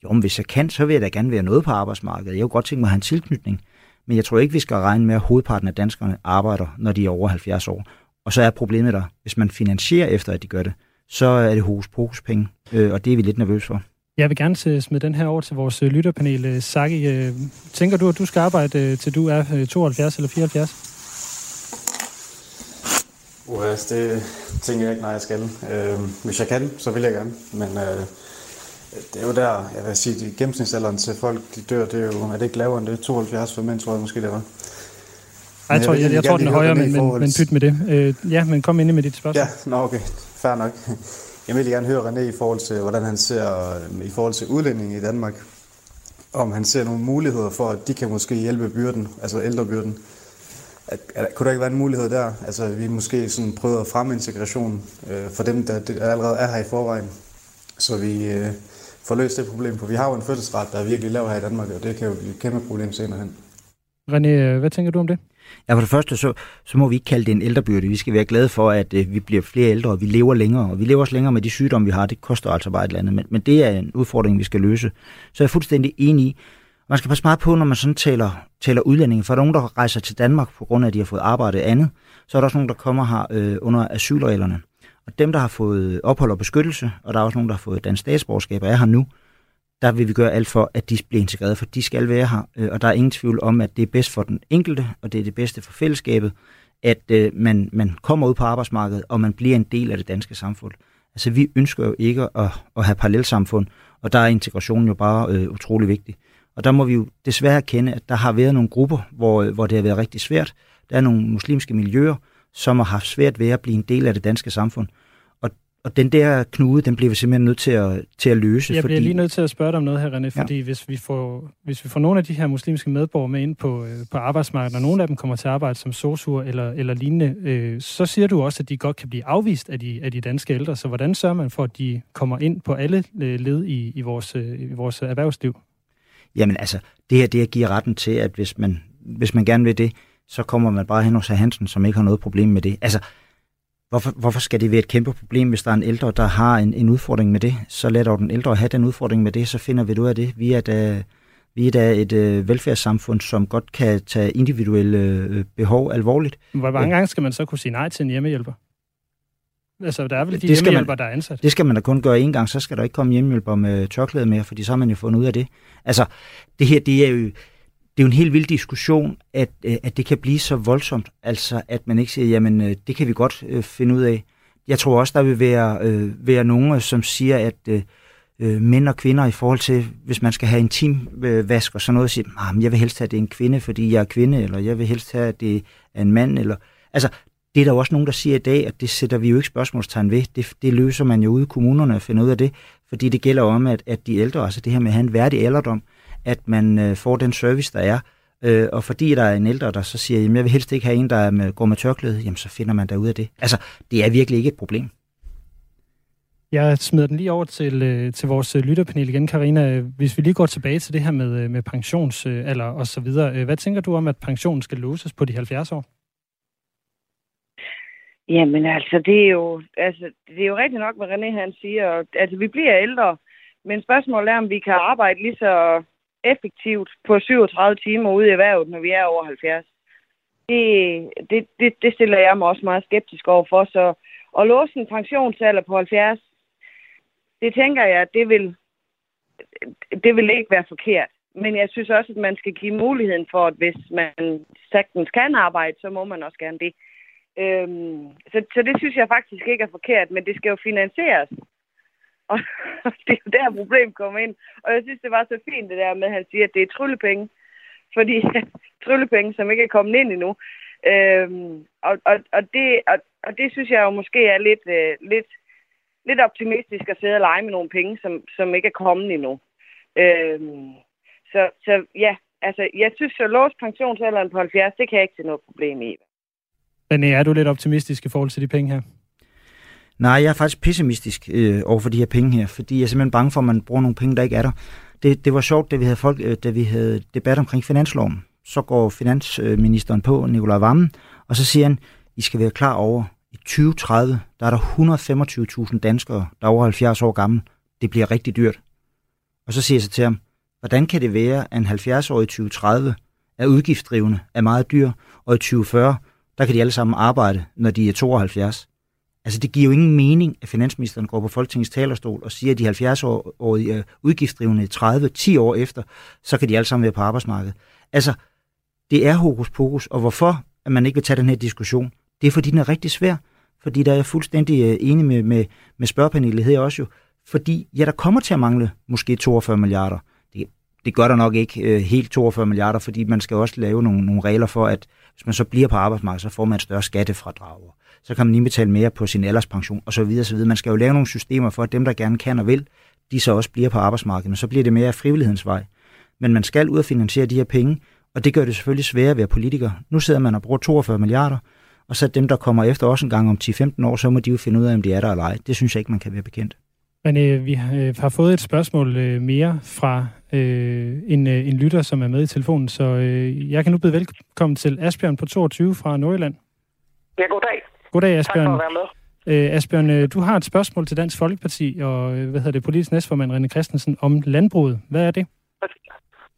jo, men hvis jeg kan, så vil jeg da gerne være noget på arbejdsmarkedet. Jeg kunne godt tænke mig at have en tilknytning. Men jeg tror ikke, vi skal regne med, at hovedparten af danskerne arbejder, når de er over 70 år. Og så er problemet der, hvis man finansierer efter, at de gør det, så er det hos pokus penge, øh, og det er vi lidt nervøse for. Jeg vil gerne smide den her over til vores øh, lytterpanel. Øh, Saki, tænker du, at du skal arbejde til du er 72 eller 74? Uh, det tænker jeg ikke, nej, jeg skal. Øh, hvis jeg kan, så vil jeg gerne. Men øh, det er jo der, jeg vil sige, at gennemsnitsalderen til folk, de dør, det er jo, er det ikke lavere end det? 72 for mænd, tror jeg måske, det var. jeg, tror, jeg, jeg, jeg tror, den er højere, men, men, men pyt med det. Øh, ja, men kom ind med dit spørgsmål. Ja, nå, okay. Fair nok. Jeg vil gerne høre René i forhold til, hvordan han ser i forhold til udlændinge i Danmark. Om han ser nogle muligheder for, at de kan måske hjælpe byrden, altså ældrebyrden. At, at, kunne der ikke være en mulighed der? Altså, vi måske sådan prøver at fremme integration øh, for dem, der, der allerede er her i forvejen, så vi øh, får løst det problem. For vi har jo en fødselsret, der er virkelig lav her i Danmark, og det kan jo blive et kæmpe problem senere hen. René, øh, hvad tænker du om det? Ja, for det første, så, så må vi ikke kalde det en ældrebyrde. Vi skal være glade for, at øh, vi bliver flere ældre, og vi lever længere. Og vi lever også længere med de sygdomme, vi har. Det koster altså bare et eller andet. Men, men det er en udfordring, vi skal løse. Så jeg er fuldstændig enig i. Man skal passe meget på, når man sådan taler, taler udlændinge. For der er nogen, der rejser til Danmark på grund af, at de har fået arbejde andet. Så er der også nogen, der kommer her øh, under asylreglerne. Og dem, der har fået ophold og beskyttelse, og der er også nogen, der har fået dansk statsborgerskab og er her nu, der vil vi gøre alt for, at de bliver integreret, for de skal være her. Øh, og der er ingen tvivl om, at det er bedst for den enkelte, og det er det bedste for fællesskabet, at øh, man, man kommer ud på arbejdsmarkedet, og man bliver en del af det danske samfund. Altså, vi ønsker jo ikke at, at have parallelsamfund, og der er integrationen jo bare øh, utrolig vigtig. Og der må vi jo desværre kende, at der har været nogle grupper, hvor, øh, hvor det har været rigtig svært. Der er nogle muslimske miljøer, som har haft svært ved at blive en del af det danske samfund. Og den der knude, den bliver vi simpelthen nødt til at, til at løse. Jeg fordi... bliver lige nødt til at spørge dig om noget her, René, fordi ja. hvis, vi får, hvis vi får nogle af de her muslimske medborgere med ind på, øh, på arbejdsmarkedet, og nogle af dem kommer til at arbejde som sosuer eller, eller lignende, øh, så siger du også, at de godt kan blive afvist af de, af de danske ældre. Så hvordan sørger man for, at de kommer ind på alle øh, led i, i, vores, øh, i vores erhvervsliv? Jamen altså, det her det her giver retten til, at hvis man, hvis man gerne vil det, så kommer man bare hen hos Hansen, som ikke har noget problem med det. Altså, Hvorfor, hvorfor skal det være et kæmpe problem, hvis der er en ældre, der har en, en udfordring med det? Så lad dog den ældre have den udfordring med det, så finder vi ud af det. Vi er da, vi er da et øh, velfærdssamfund, som godt kan tage individuelle øh, behov alvorligt. Hvor mange gange skal man så kunne sige nej til en hjemmehjælper? Altså, der er vel de det hjemmehjælper, man, der er ansat? Det skal man da kun gøre en gang, så skal der ikke komme hjemmehjælper med tørklæde mere, fordi så har man jo fundet ud af det. Altså, det her, det er jo det er jo en helt vild diskussion, at, øh, at det kan blive så voldsomt, altså at man ikke siger, jamen øh, det kan vi godt øh, finde ud af. Jeg tror også, der vil være, øh, være nogen, øh, som siger, at øh, mænd og kvinder i forhold til, hvis man skal have intim øh, vask og sådan noget, siger, ah, sige, jeg vil helst have, at det er en kvinde, fordi jeg er kvinde, eller jeg vil helst have, at det er en mand, eller... Altså, det er der jo også nogen, der siger i dag, at det sætter vi jo ikke spørgsmålstegn ved. Det, det løser man jo ude i kommunerne at finde ud af det, fordi det gælder om, at, at de ældre, altså det her med at have en værdig alderdom, at man øh, får den service, der er. Øh, og fordi der er en ældre, der så siger, jamen jeg vil helst ikke have en, der med, går med tørklæde, jamen så finder man der ud af det. Altså, det er virkelig ikke et problem. Jeg smider den lige over til, øh, til vores øh, lytterpanel igen, Karina. Hvis vi lige går tilbage til det her med, øh, med pensionsalder og så videre. Hvad tænker du om, at pensionen skal låses på de 70 år? Jamen altså, det er jo, altså, det er jo rigtigt nok, hvad René han siger. Altså, vi bliver ældre, men spørgsmålet er, om vi kan arbejde lige så effektivt på 37 timer ude i erhvervet, når vi er over 70. Det, det, det, det stiller jeg mig også meget skeptisk over for. Så at låse en pensionsalder på 70, det tænker jeg, det vil, det vil ikke være forkert. Men jeg synes også, at man skal give muligheden for, at hvis man sagtens kan arbejde, så må man også gerne det. Øhm, så, så det synes jeg faktisk ikke er forkert, men det skal jo finansieres. Og [LAUGHS] det er jo der, problem kommer ind. Og jeg synes, det var så fint det der med, at han siger, at det er tryllepenge. Fordi [LAUGHS] tryllepenge, som ikke er kommet ind endnu. Øhm, og, og, og, det, og, og det synes jeg jo måske er lidt, øh, lidt, lidt optimistisk at sidde og lege med nogle penge, som, som ikke er kommet endnu. Øhm, så, så ja, altså jeg synes, at lås pensionsalderen på 70, det kan jeg ikke se noget problem i. Men er du lidt optimistisk i forhold til de penge her? Nej, jeg er faktisk pessimistisk øh, over for de her penge her, fordi jeg er simpelthen bange for, at man bruger nogle penge, der ikke er der. Det, det var sjovt, da vi, havde folk, øh, da vi havde debat omkring finansloven. Så går finansministeren på, Nikolaj Vammen, og så siger han, I skal være klar over, i 2030, der er der 125.000 danskere, der er over 70 år gamle. Det bliver rigtig dyrt. Og så siger jeg så til ham, hvordan kan det være, at en 70-årig i 2030 er udgiftsdrivende, er meget dyr, og i 2040, der kan de alle sammen arbejde, når de er 72. Altså, det giver jo ingen mening, at finansministeren går på Folketingets talerstol og siger, at de 70-årige er udgiftsdrivende 30-10 år efter, så kan de alle sammen være på arbejdsmarkedet. Altså, det er hokus pokus, og hvorfor at man ikke vil tage den her diskussion, det er fordi, den er rigtig svær. Fordi der er jeg fuldstændig øh, enig med, med, med spørgpanelet her også jo. Fordi, ja, der kommer til at mangle måske 42 milliarder. Det, det gør der nok ikke øh, helt 42 milliarder, fordi man skal også lave nogle, nogle regler for, at hvis man så bliver på arbejdsmarkedet, så får man et større skattefradrag så kan man lige betale mere på sin alderspension og så videre, så videre. Man skal jo lave nogle systemer for, at dem, der gerne kan og vil, de så også bliver på arbejdsmarkedet, men så bliver det mere frivillighedens vej. Men man skal ud og finansiere de her penge, og det gør det selvfølgelig sværere at være politiker. Nu sidder man og bruger 42 milliarder, og så dem, der kommer efter os en gang om 10-15 år, så må de jo finde ud af, om de er der eller ej. Det synes jeg ikke, man kan være bekendt. Men øh, vi har, øh, har fået et spørgsmål øh, mere fra øh, en, en lytter, som er med i telefonen, så øh, jeg kan nu byde velkommen til Asbjørn på 22 fra Nordjylland. Ja, goddag. Goddag, Asbjørn. Tak for at være med. Øh, Asbjørn, du har et spørgsmål til Dansk Folkeparti og hvad hedder det, politisk næstformand René Christensen om landbruget. Hvad er det?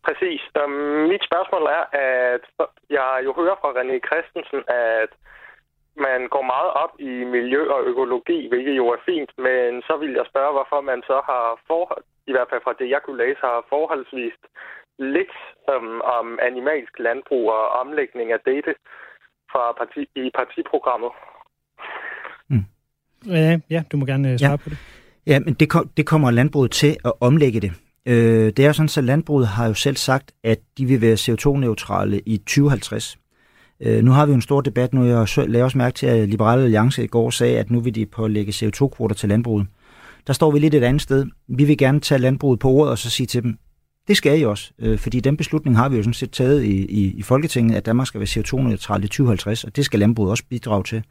Præcis. Um, mit spørgsmål er, at jeg jo hører fra René Christensen, at man går meget op i miljø og økologi, hvilket jo er fint, men så vil jeg spørge, hvorfor man så har forhold, i hvert fald fra det, jeg kunne læse, har forholdsvis lidt um, om animalsk landbrug og omlægning af dette fra parti, i partiprogrammet. Mm. Ja, ja, du må gerne øh, svare ja. på det. Ja, men det, kom, det kommer landbruget til at omlægge det. Øh, det er jo sådan, at landbruget har jo selv sagt, at de vil være CO2-neutrale i 2050. Øh, nu har vi jo en stor debat nu, jeg lavede også mærke til, at Liberale Alliance i går sagde, at nu vil de pålægge CO2-kvoter til landbruget. Der står vi lidt et andet sted. Vi vil gerne tage landbruget på ordet og så sige til dem, det skal I også, øh, fordi den beslutning har vi jo sådan set taget i, i, i Folketinget, at Danmark skal være CO2-neutral i 2050, og det skal landbruget også bidrage til.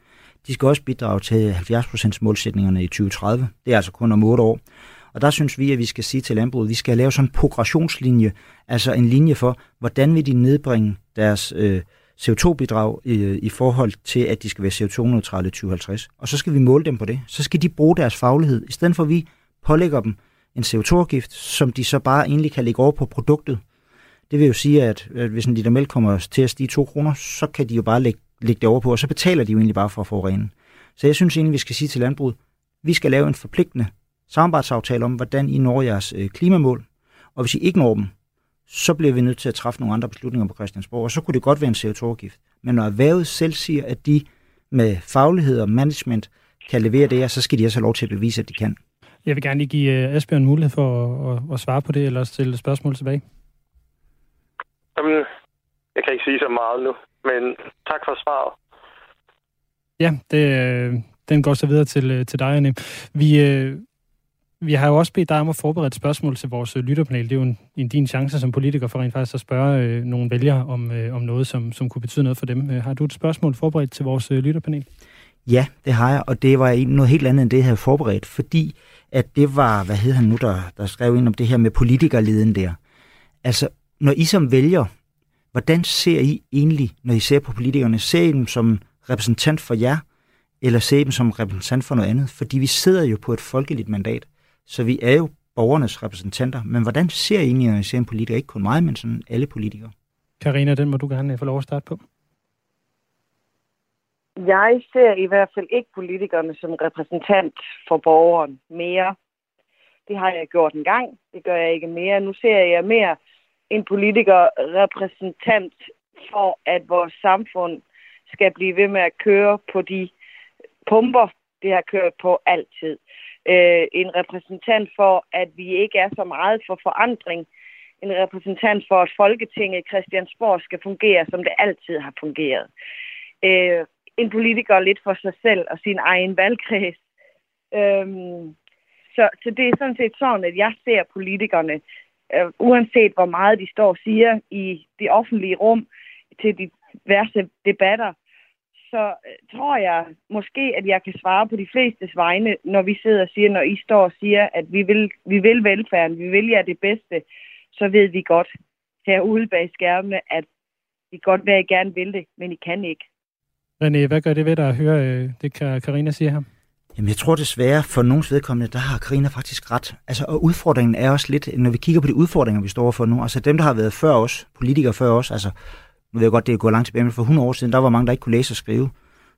De skal også bidrage til 70% målsætningerne i 2030. Det er altså kun om 8 år. Og der synes vi, at vi skal sige til landbruget, at vi skal lave sådan en progressionslinje, altså en linje for, hvordan vil de nedbringe deres øh, CO2-bidrag i, i forhold til, at de skal være CO2-neutrale i 2050. Og så skal vi måle dem på det. Så skal de bruge deres faglighed, i stedet for at vi pålægger dem en CO2-afgift, som de så bare egentlig kan lægge over på produktet. Det vil jo sige, at, at hvis en liter mælk kommer til at stige 2 kroner, så kan de jo bare lægge, lægge det over på, og så betaler de jo egentlig bare for at få. Så jeg synes egentlig, vi skal sige til landbruget, vi skal lave en forpligtende samarbejdsaftale om, hvordan I når jeres øh, klimamål, og hvis I ikke når dem, så bliver vi nødt til at træffe nogle andre beslutninger på Christiansborg, og så kunne det godt være en CO2-afgift. Men når erhvervet selv siger, at de med faglighed og management kan levere det her, så skal de også have lov til at bevise, at de kan. Jeg vil gerne lige give Asbjørn mulighed for at, at, at svare på det, eller stille spørgsmål tilbage. Jamen, jeg kan ikke sige så meget nu, men tak for svaret. Ja, det, den går så videre til, til dig, Anne. Vi, vi har jo også bedt dig om at forberede et spørgsmål til vores øh, lytterpanel. Det er jo en, en din chance som politiker for rent faktisk at spørge øh, nogle vælgere om, øh, om noget, som, som kunne betyde noget for dem. Øh, har du et spørgsmål forberedt til vores øh, lytterpanel? Ja, det har jeg, og det var noget helt andet end det, jeg havde forberedt, fordi at det var, hvad hed han nu, der, der skrev ind om det her med politikerleden der. Altså, når I som vælger, hvordan ser I egentlig, når I ser på politikerne, ser I dem som repræsentant for jer, eller ser I dem som repræsentant for noget andet? Fordi vi sidder jo på et folkeligt mandat. Så vi er jo borgernes repræsentanter. Men hvordan ser I egentlig, ser en politiker? Ikke kun mig, men sådan alle politikere. Karina, den må du gerne få lov at starte på. Jeg ser i hvert fald ikke politikerne som repræsentant for borgeren mere. Det har jeg gjort en gang. Det gør jeg ikke mere. Nu ser jeg mere en politiker repræsentant for, at vores samfund skal blive ved med at køre på de pumper, det har kørt på altid øh, en repræsentant for, at vi ikke er så meget for forandring. En repræsentant for, at Folketinget Christiansborg skal fungere, som det altid har fungeret. Øh, en politiker lidt for sig selv og sin egen valgkreds. Øh, så, så det er sådan set sådan, at jeg ser politikerne, øh, uanset hvor meget de står og siger i det offentlige rum til de diverse debatter, så øh, tror jeg måske, at jeg kan svare på de fleste vegne, når vi sidder og siger, når I står og siger, at vi vil, vi vil velfærden, vi vil jer det bedste, så ved vi godt herude bag skærmene, at vi godt vil, at I gerne vil det, men I kan ikke. René, hvad gør det ved dig at høre øh, det, Karina siger her? Jamen, jeg tror desværre, for nogens vedkommende, der har Karina faktisk ret. Altså, og udfordringen er også lidt, når vi kigger på de udfordringer, vi står for nu, altså dem, der har været før os, politikere før os, altså nu ved jeg godt, det er gået langt tilbage, men for 100 år siden, der var mange, der ikke kunne læse og skrive.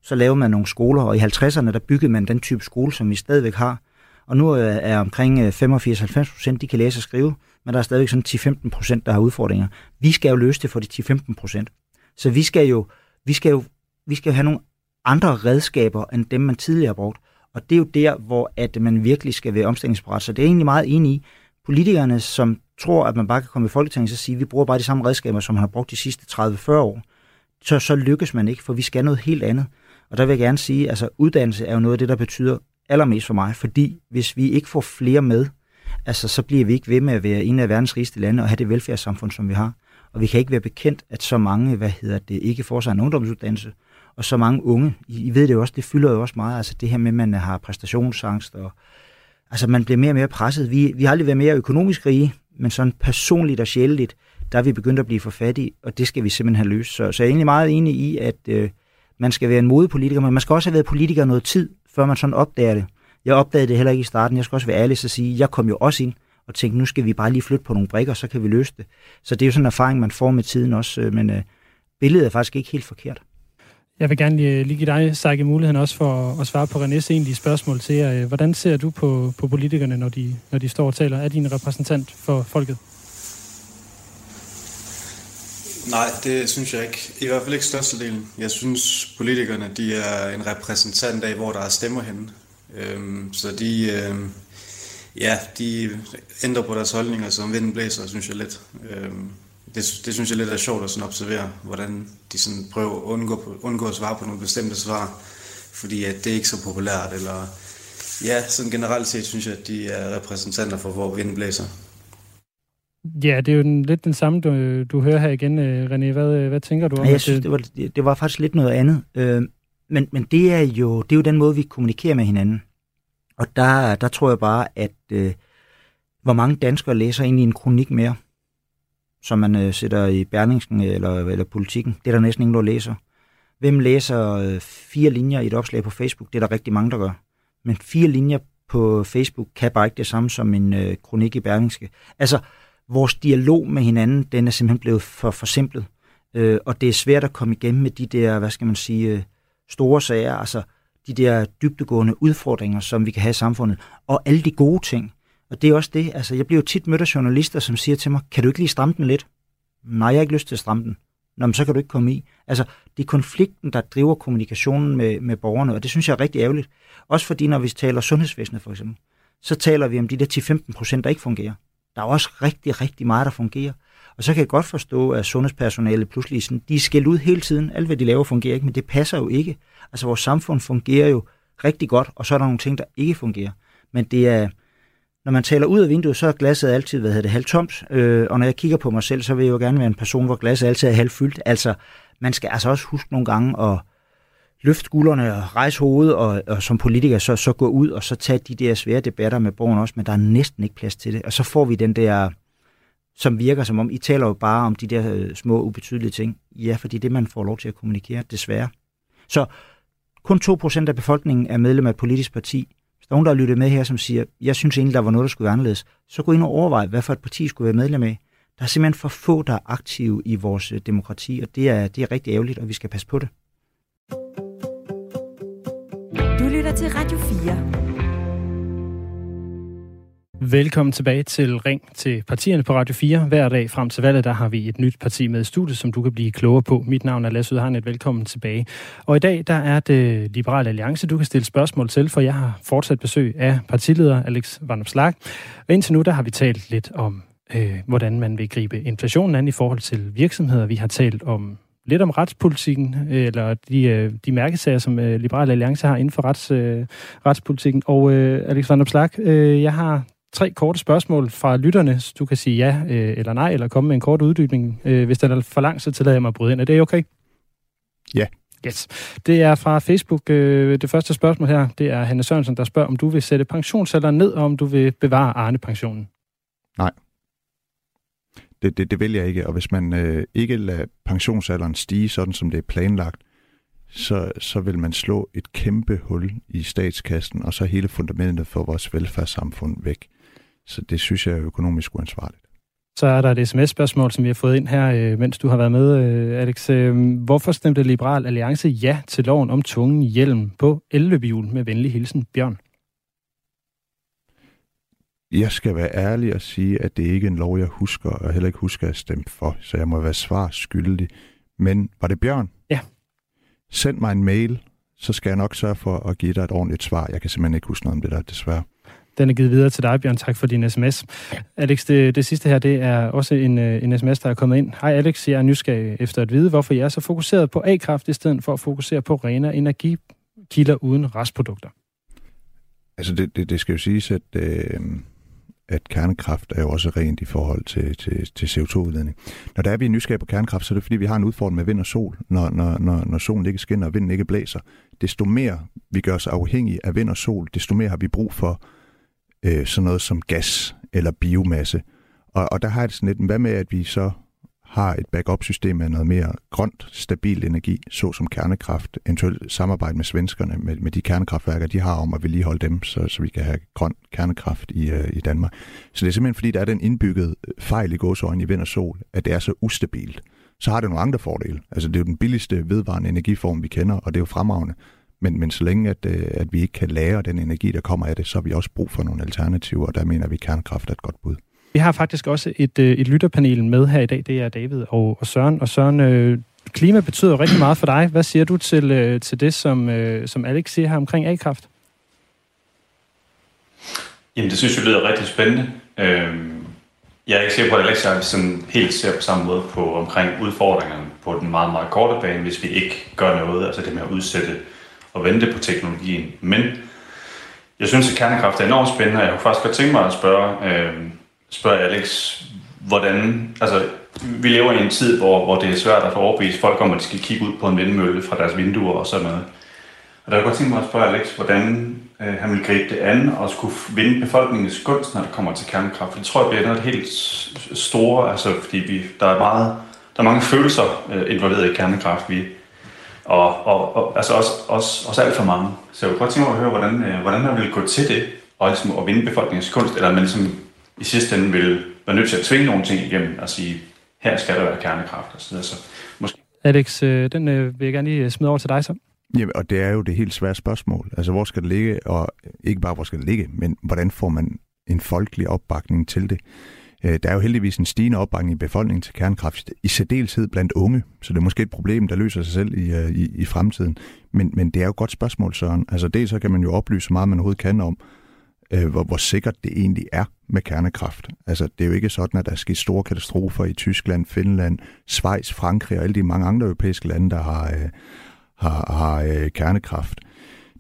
Så lavede man nogle skoler, og i 50'erne, der byggede man den type skole, som vi stadigvæk har. Og nu øh, er omkring øh, 85-90 procent, de kan læse og skrive, men der er stadigvæk sådan 10-15 procent, der har udfordringer. Vi skal jo løse det for de 10-15 procent. Så vi skal jo, vi skal jo, vi skal jo have nogle andre redskaber, end dem, man tidligere har brugt. Og det er jo der, hvor at man virkelig skal være omstillingsparat. Så det er egentlig meget enig i. Politikerne, som tror, at man bare kan komme i Folketinget og sige, at vi bruger bare de samme redskaber, som man har brugt de sidste 30-40 år, så, så lykkes man ikke, for vi skal noget helt andet. Og der vil jeg gerne sige, at altså, uddannelse er jo noget af det, der betyder allermest for mig, fordi hvis vi ikke får flere med, altså, så bliver vi ikke ved med at være en af verdens rigeste lande og have det velfærdssamfund, som vi har. Og vi kan ikke være bekendt, at så mange, hvad hedder det, ikke får sig en ungdomsuddannelse, og så mange unge, I, I ved det jo også, det fylder jo også meget, altså det her med, at man har præstationsangst, og altså man bliver mere og mere presset. Vi, vi har aldrig været mere økonomisk rige, men sådan personligt og sjældent, der er vi begyndt at blive for fattige, og det skal vi simpelthen have løst. Så, så jeg er egentlig meget enig i, at øh, man skal være en modepolitiker, men man skal også have været politiker noget tid, før man sådan opdager det. Jeg opdagede det heller ikke i starten. Jeg skal også være ærlig og sige, jeg kom jo også ind og tænkte, nu skal vi bare lige flytte på nogle brikker, så kan vi løse det. Så det er jo sådan en erfaring, man får med tiden også, øh, men øh, billedet er faktisk ikke helt forkert. Jeg vil gerne lige, lige give dig, Sage, muligheden også for at svare på Renés egentlige spørgsmål til jer. Øh, hvordan ser du på, på politikerne, når de, når de står og taler? Er de en repræsentant for folket? Nej, det synes jeg ikke. I hvert fald ikke størstedelen. Jeg synes, politikerne de er en repræsentant af, hvor der er stemmer henne. Øhm, så de, øhm, ja, de ændrer på deres holdninger, som vinden blæser, synes jeg lidt. Øhm, det, det synes jeg lidt er sjovt at sådan observere, hvordan de sådan prøver at undgå, undgå at svare på nogle bestemte svar, fordi at det er ikke så populært, eller ja, sådan generelt set synes jeg, at de er repræsentanter for, hvor vinden blæser. Ja, det er jo den, lidt den samme, du, du hører her igen, øh, René. Hvad, øh, hvad tænker du om ja, jeg synes, det var, det var faktisk lidt noget andet. Øh, men, men det er jo det er jo den måde, vi kommunikerer med hinanden. Og der, der tror jeg bare, at øh, hvor mange danskere læser egentlig en kronik mere, som man øh, sætter i Berlingsen eller, eller Politikken. Det er der næsten ingen, der læser. Hvem læser øh, fire linjer i et opslag på Facebook? Det er der rigtig mange, der gør. Men fire linjer på Facebook kan bare ikke det samme som en øh, kronik i Berlingske. Altså, vores dialog med hinanden, den er simpelthen blevet for forsimplet. Øh, og det er svært at komme igennem med de der, hvad skal man sige, øh, store sager, altså de der dybtegående udfordringer, som vi kan have i samfundet, og alle de gode ting. Og det er også det, altså jeg bliver jo tit mødt af journalister, som siger til mig, kan du ikke lige stramme den lidt? Nej, jeg har ikke lyst til at stramme den. Nå, men så kan du ikke komme i. Altså, det er konflikten, der driver kommunikationen med, med borgerne, og det synes jeg er rigtig ærgerligt. Også fordi, når vi taler sundhedsvæsenet for eksempel, så taler vi om de der 10-15 procent, der ikke fungerer. Der er også rigtig, rigtig meget, der fungerer. Og så kan jeg godt forstå, at sundhedspersonale pludselig sådan, de er skældt ud hele tiden. Alt, hvad de laver, fungerer ikke, men det passer jo ikke. Altså, vores samfund fungerer jo rigtig godt, og så er der nogle ting, der ikke fungerer. Men det er, når man taler ud af vinduet, så er glasset altid, hvad hedder det, halvtomt. Øh, og når jeg kigger på mig selv, så vil jeg jo gerne være en person, hvor glasset altid er halvfyldt. Altså, man skal altså også huske nogle gange at løfte skuldrene og rejse hovedet, og, og som politiker så, så gå ud og så tage de der svære debatter med borgerne også, men der er næsten ikke plads til det. Og så får vi den der, som virker som om, I taler jo bare om de der øh, små, ubetydelige ting. Ja, fordi det man får lov til at kommunikere, desværre. Så kun 2% af befolkningen er medlem af et politisk parti. Hvis der er nogen, der har lyttet med her, som siger, jeg synes egentlig, der var noget, der skulle være anderledes, så gå ind og overvej, hvad for et parti skulle være medlem af. Der er simpelthen for få, der er aktive i vores øh, demokrati, og det er, det er rigtig ærgerligt, og vi skal passe på det. Du lytter til Radio 4. Velkommen tilbage til Ring til partierne på Radio 4. Hver dag frem til valget, der har vi et nyt parti med i studiet, som du kan blive klogere på. Mit navn er Lasse Udharnet. Velkommen tilbage. Og i dag, der er det Liberale Alliance, du kan stille spørgsmål til, for jeg har fortsat besøg af partileder Alex Van Opslag. Og indtil nu, der har vi talt lidt om, øh, hvordan man vil gribe inflationen an i forhold til virksomheder. Vi har talt om lidt om retspolitikken, øh, eller de, øh, de mærkesager, som øh, Liberale Alliance har inden for rets, øh, retspolitikken. Og øh, Alex Van Opslag, øh, jeg har tre korte spørgsmål fra lytterne. Du kan sige ja øh, eller nej, eller komme med en kort uddybning. Øh, hvis den er for lang, så tillader jeg mig at bryde ind. Er det okay? Ja. Yes. Det er fra Facebook. Øh, det første spørgsmål her, det er Hanne Sørensen, der spørger, om du vil sætte pensionsalderen ned, og om du vil bevare Arne-pensionen. Nej. Det, det, det vil jeg ikke. Og hvis man øh, ikke lader pensionsalderen stige, sådan som det er planlagt, så, så vil man slå et kæmpe hul i statskassen, og så hele fundamentet for vores velfærdssamfund væk. Så det synes jeg er økonomisk uansvarligt. Så er der et sms-spørgsmål, som vi har fået ind her, øh, mens du har været med, øh, Alex. Øh, hvorfor stemte Liberal Alliance ja til loven om tvungen hjelm på elløbehjul med venlig hilsen, Bjørn? Jeg skal være ærlig og sige, at det ikke er en lov, jeg husker, og heller ikke husker at stemme for, så jeg må være svar skyldig. Men var det Bjørn? Ja. Send mig en mail, så skal jeg nok sørge for at give dig et ordentligt svar. Jeg kan simpelthen ikke huske noget om det der, desværre. Den er givet videre til dig, Bjørn. Tak for din sms. Alex, det, det sidste her, det er også en, øh, en sms, der er kommet ind. Hej Alex, jeg er nysgerrig efter at vide, hvorfor jeg er så fokuseret på A-kraft, i stedet for at fokusere på rene energikilder uden restprodukter. Altså, det, det, det skal jo siges, at, øh, at kernekraft er jo også rent i forhold til, til, til CO2-udledning. Når der er vi er nysgerrige på kernekraft, så er det fordi, vi har en udfordring med vind og sol, når, når, når, når solen ikke skinner og vinden ikke blæser. Desto mere vi gør os afhængige af vind og sol, desto mere har vi brug for øh, sådan noget som gas eller biomasse. Og, og der har jeg det sådan lidt, hvad med at vi så har et backup-system af noget mere grønt, stabil energi, såsom kernekraft, eventuelt samarbejde med svenskerne, med, med de kernekraftværker, de har om at vedligeholde dem, så, så vi kan have grøn kernekraft i, øh, i Danmark. Så det er simpelthen fordi, der er den indbyggede fejl i gåsøjne i vind og sol, at det er så ustabilt. Så har det nogle andre fordele. Altså det er jo den billigste vedvarende energiform, vi kender, og det er jo fremragende. Men, men så længe, at, øh, at vi ikke kan lære den energi, der kommer af det, så har vi også brug for nogle alternativer, og der mener vi, at kernekraft er et godt bud. Vi har faktisk også et, øh, et lytterpanel med her i dag. Det er David og, og Søren. Og Søren, øh, klima betyder rigtig meget for dig. Hvad siger du til, øh, til det, som, øh, som Alex siger her omkring A-kraft? Jamen, det synes jeg lyder rigtig spændende. Øhm, jeg er ikke sikker på, at Alex jeg sådan helt ser på samme måde på omkring udfordringerne på den meget, meget korte bane, hvis vi ikke gør noget, altså det med at udsætte og vente på teknologien. Men jeg synes, at kernekraft er enormt spændende, og jeg kunne faktisk godt tænke mig at spørge, øh, spørge Alex, hvordan, altså vi lever i en tid, hvor, hvor det er svært at få overbevist folk om, at de skal kigge ud på en vindmølle fra deres vinduer og sådan noget. Og der kunne godt tænke mig at spørge Alex, hvordan øh, han vil gribe det an og skulle vinde befolkningens gunst, når det kommer til kernekraft. For det tror jeg bliver noget helt store, altså fordi vi, der er meget, der er mange følelser øh, involveret i kernekraft. Vi, og, og, og altså også, også, også alt for mange. Så jeg kunne godt tænke mig at høre, hvordan, øh, hvordan man vil gå til det, og ligesom at vinde befolkningens kunst, eller man ligesom i sidste ende vil være nødt til at tvinge nogle ting igennem og sige, her skal der være kernekraft og så. Så måske... Alex, øh, den øh, vil jeg gerne lige smide over til dig så. Jamen, og det er jo det helt svære spørgsmål. Altså, hvor skal det ligge, og ikke bare, hvor skal det ligge, men hvordan får man en folkelig opbakning til det? Øh, der er jo heldigvis en stigende opbakning i befolkningen til kernekraft, i særdeleshed blandt unge, så det er måske et problem, der løser sig selv i, øh, i, i fremtiden. Men, men det er jo et godt spørgsmål, Søren. Altså dels så kan man jo oplyse så meget, man overhovedet kan om, øh, hvor, hvor sikkert det egentlig er med kernekraft. Altså, det er jo ikke sådan, at der er sket store katastrofer i Tyskland, Finland, Schweiz, Frankrig og alle de mange andre europæiske lande, der har, øh, har, har øh, kernekraft.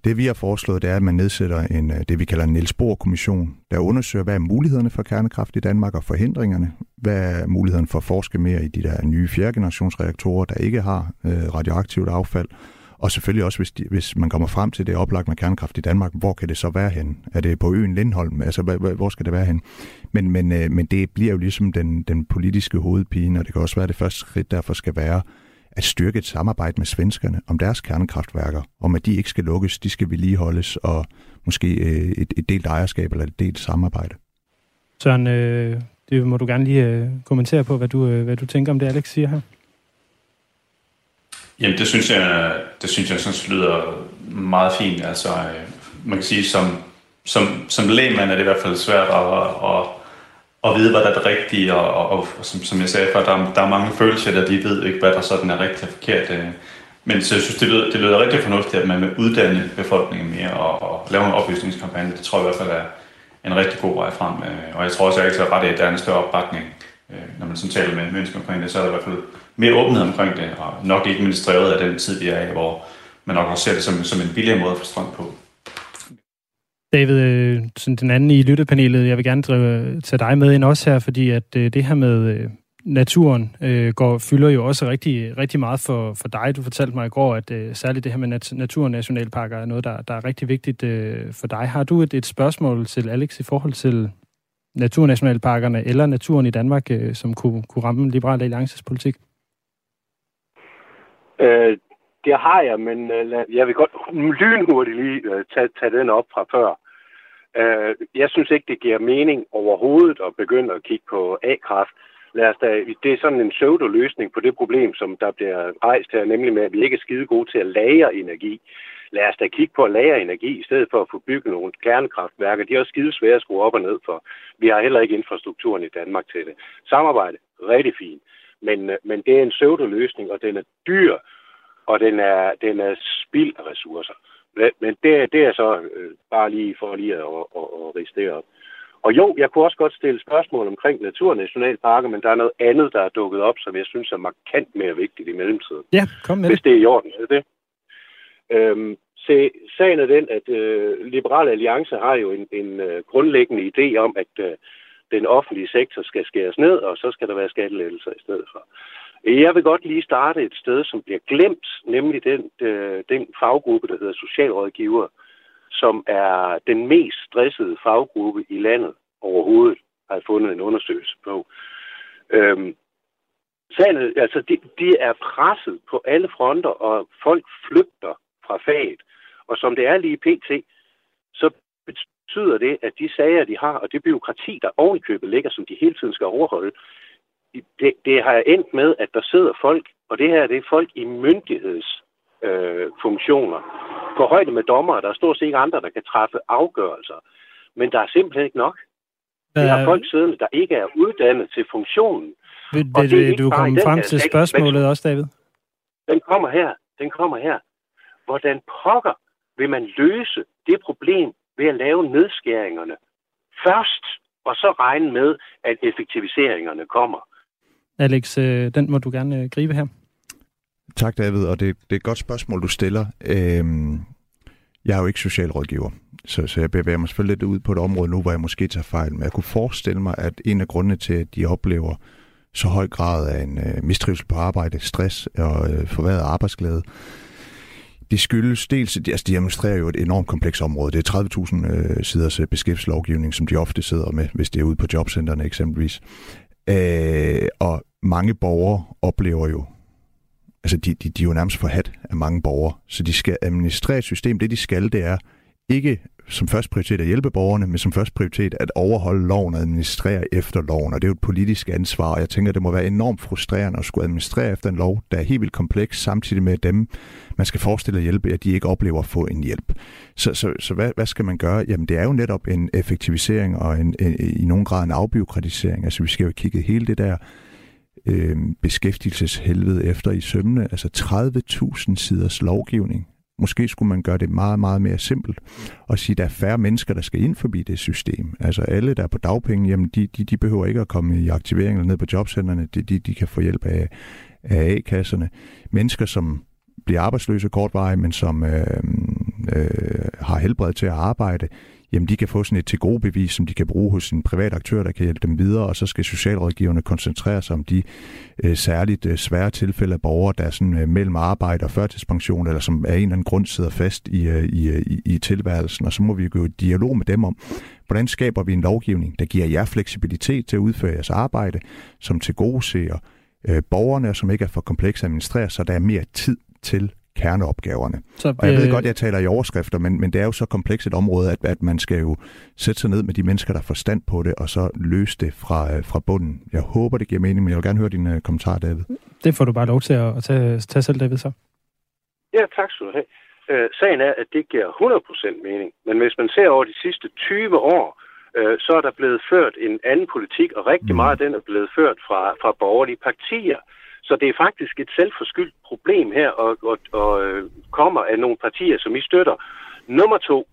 Det vi har foreslået, det er, at man nedsætter en, øh, det, vi kalder en Niels Bohr-kommission, der undersøger, hvad er mulighederne for kernekraft i Danmark og forhindringerne. Hvad er muligheden for at forske mere i de der nye fjerdegenerationsreaktorer, der ikke har øh, radioaktivt affald. Og selvfølgelig også, hvis, de, hvis man kommer frem til det oplagt med kernekraft i Danmark, hvor kan det så være hen? Er det på øen Lindholm? Altså, hvor skal det være hen? Men, men, øh, men det bliver jo ligesom den, den politiske hovedpine, og det kan også være, at det første skridt derfor skal være, at styrke et samarbejde med svenskerne om deres kernekraftværker, om at de ikke skal lukkes, de skal vedligeholdes, og måske øh, et, et delt ejerskab eller et delt samarbejde. Søren, øh, det må du gerne lige øh, kommentere på, hvad du, øh, hvad du tænker om det, Alex siger her. Jamen, det synes jeg, det synes jeg sådan lyder meget fint. Altså, øh, man kan sige, som, som, som lægmand er det i hvert fald svært at, at, at vide, hvad der er det rigtige, og, og, og som, som jeg sagde før, der, er, der er mange følelser, der de ved ikke, hvad der sådan er rigtigt og forkert. Øh. Men så jeg synes, det lyder, det lyder rigtig fornuftigt, at man vil uddanne befolkningen mere og, og lave en oplysningskampagne. Det tror jeg i hvert fald er en rigtig god vej frem. Øh. Og jeg tror også, at jeg ikke ret i, at der er en større opbakning, øh, når man sådan taler med mennesker omkring det, så er der i hvert fald mere åbenhed omkring det, og nok ikke mindst drevet af den tid, vi er i, hvor man nok også ser det som, som en billigere måde at få strøm på. David, øh, sådan den anden i lyttepanelet, jeg vil gerne drive, øh, tage dig med ind også her, fordi at øh, det her med øh, naturen øh, går, fylder jo også rigtig, rigtig meget for, for dig. Du fortalte mig i går, at øh, særligt det her med nat- naturnationalparker er noget, der, der er rigtig vigtigt øh, for dig. Har du et, et spørgsmål til Alex i forhold til naturnationalparkerne eller naturen i Danmark, øh, som kunne, kunne ramme Liberal Alliances politik? Øh, det har jeg, men øh, jeg vil godt lynhurtigt lige øh, tage, tage den op fra før. Øh, jeg synes ikke, det giver mening overhovedet at begynde at kigge på A-kraft. Lad os da, det er sådan en pseudo-løsning på det problem, som der bliver rejst her, nemlig med, at vi ikke er skide gode til at lagre energi. Lad os da kigge på at lagre energi, i stedet for at få bygget nogle kernekraftværker. De er også skide svære at skrue op og ned for. Vi har heller ikke infrastrukturen i Danmark til det. Samarbejde, rigtig fint. Men, øh, men det er en pseudo-løsning, og den er dyr, og den er, den er spild af ressourcer. Men det, det er så øh, bare lige for lige at, at, at, at riste det op. Og jo, jeg kunne også godt stille spørgsmål omkring naturnationalparker, men der er noget andet, der er dukket op, som jeg synes er markant mere vigtigt i mellemtiden. Ja, kom med Hvis det er i orden, er det? Øhm, se, sagen er den, at øh, Liberale Alliance har jo en, en øh, grundlæggende idé om, at øh, den offentlige sektor skal skæres ned, og så skal der være skattelettelser i stedet for. Jeg vil godt lige starte et sted, som bliver glemt, nemlig den, øh, den faggruppe, der hedder socialrådgiver, som er den mest stressede faggruppe i landet overhovedet, har jeg fundet en undersøgelse på. Øhm, sagen, altså, de, de er presset på alle fronter, og folk flygter fra faget. Og som det er lige pt., så betyder det, at de sager, de har, og det byråkrati, der ovenikøbet ligger, som de hele tiden skal overholde, det, det har endt med, at der sidder folk, og det her det er folk i myndighedsfunktioner, øh, på højde med dommer, Der er stort set ikke andre, der kan træffe afgørelser. Men der er simpelthen ikke nok. Vi har folk siddende, der ikke er uddannet til funktionen. Vil, vil, vil du komme frem til spørgsmålet også, David? Den kommer her. Den kommer her. Hvordan pokker vil man løse det problem ved at lave nedskæringerne først, og så regne med, at effektiviseringerne kommer? Alex, øh, den må du gerne øh, gribe her. Tak, David, og det, det er et godt spørgsmål, du stiller. Øhm, jeg er jo ikke socialrådgiver, så, så jeg bevæger mig selvfølgelig lidt ud på et område nu, hvor jeg måske tager fejl. Men jeg kunne forestille mig, at en af grundene til, at de oplever så høj grad af en øh, mistrivsel på arbejde, stress og øh, forværret arbejdsglæde, det skyldes dels, altså de administrerer jo et enormt komplekst område. Det er 30.000 øh, siders øh, beskæftigelseslovgivning, som de ofte sidder med, hvis det er ude på jobcentrene eksempelvis. Øh, og mange borgere oplever jo, altså de, de, de er jo nærmest forhat af mange borgere, så de skal administrere et system. Det de skal, det er ikke som først prioritet at hjælpe borgerne, men som først prioritet at overholde loven og administrere efter loven. Og det er jo et politisk ansvar, og jeg tænker, det må være enormt frustrerende at skulle administrere efter en lov, der er helt vildt kompleks, samtidig med dem, man skal forestille at hjælpe, at de ikke oplever at få en hjælp. Så, så, så hvad, hvad skal man gøre? Jamen det er jo netop en effektivisering og en, en, i nogen grad en afbiokratisering. Altså vi skal jo kigge hele det der øh, beskæftigelseshelvede efter i sømne. Altså 30.000 siders lovgivning Måske skulle man gøre det meget, meget mere simpelt og sige, at der er færre mennesker, der skal ind forbi det system. Altså alle, der er på dagpenge, jamen de, de, de behøver ikke at komme i aktivering eller ned på jobcenterne. De, de, de kan få hjælp af, af A-kasserne. Mennesker, som bliver arbejdsløse kortvarigt, men som øh, øh, har helbred til at arbejde, jamen de kan få sådan et til gode bevis, som de kan bruge hos en privat aktør, der kan hjælpe dem videre, og så skal socialrådgiverne koncentrere sig om de øh, særligt øh, svære tilfælde af borgere, der er sådan øh, mellem arbejde og førtidspension, eller som af en eller anden grund sidder fast i, øh, i, øh, i, i tilværelsen, og så må vi jo gå i dialog med dem om, hvordan skaber vi en lovgivning, der giver jer fleksibilitet til at udføre jeres arbejde, som til gode ser øh, borgerne, som ikke er for komplekse at administrere, så der er mere tid til kerneopgaverne. Så, og jeg ved øh, godt, at jeg taler i overskrifter, men, men det er jo så komplekst et område, at, at man skal jo sætte sig ned med de mennesker, der får stand på det, og så løse det fra, øh, fra bunden. Jeg håber, det giver mening, men jeg vil gerne høre din uh, kommentar, David. Det får du bare lov til at, at tage, tage selv, David, så. Ja, tak skal du have. Øh, sagen er, at det giver 100% mening, men hvis man ser over de sidste 20 år, øh, så er der blevet ført en anden politik, og rigtig mm. meget af den er blevet ført fra, fra borgerlige partier. Så det er faktisk et selvforskyldt problem her, og, og, og øh, kommer af nogle partier, som I støtter. Nummer to,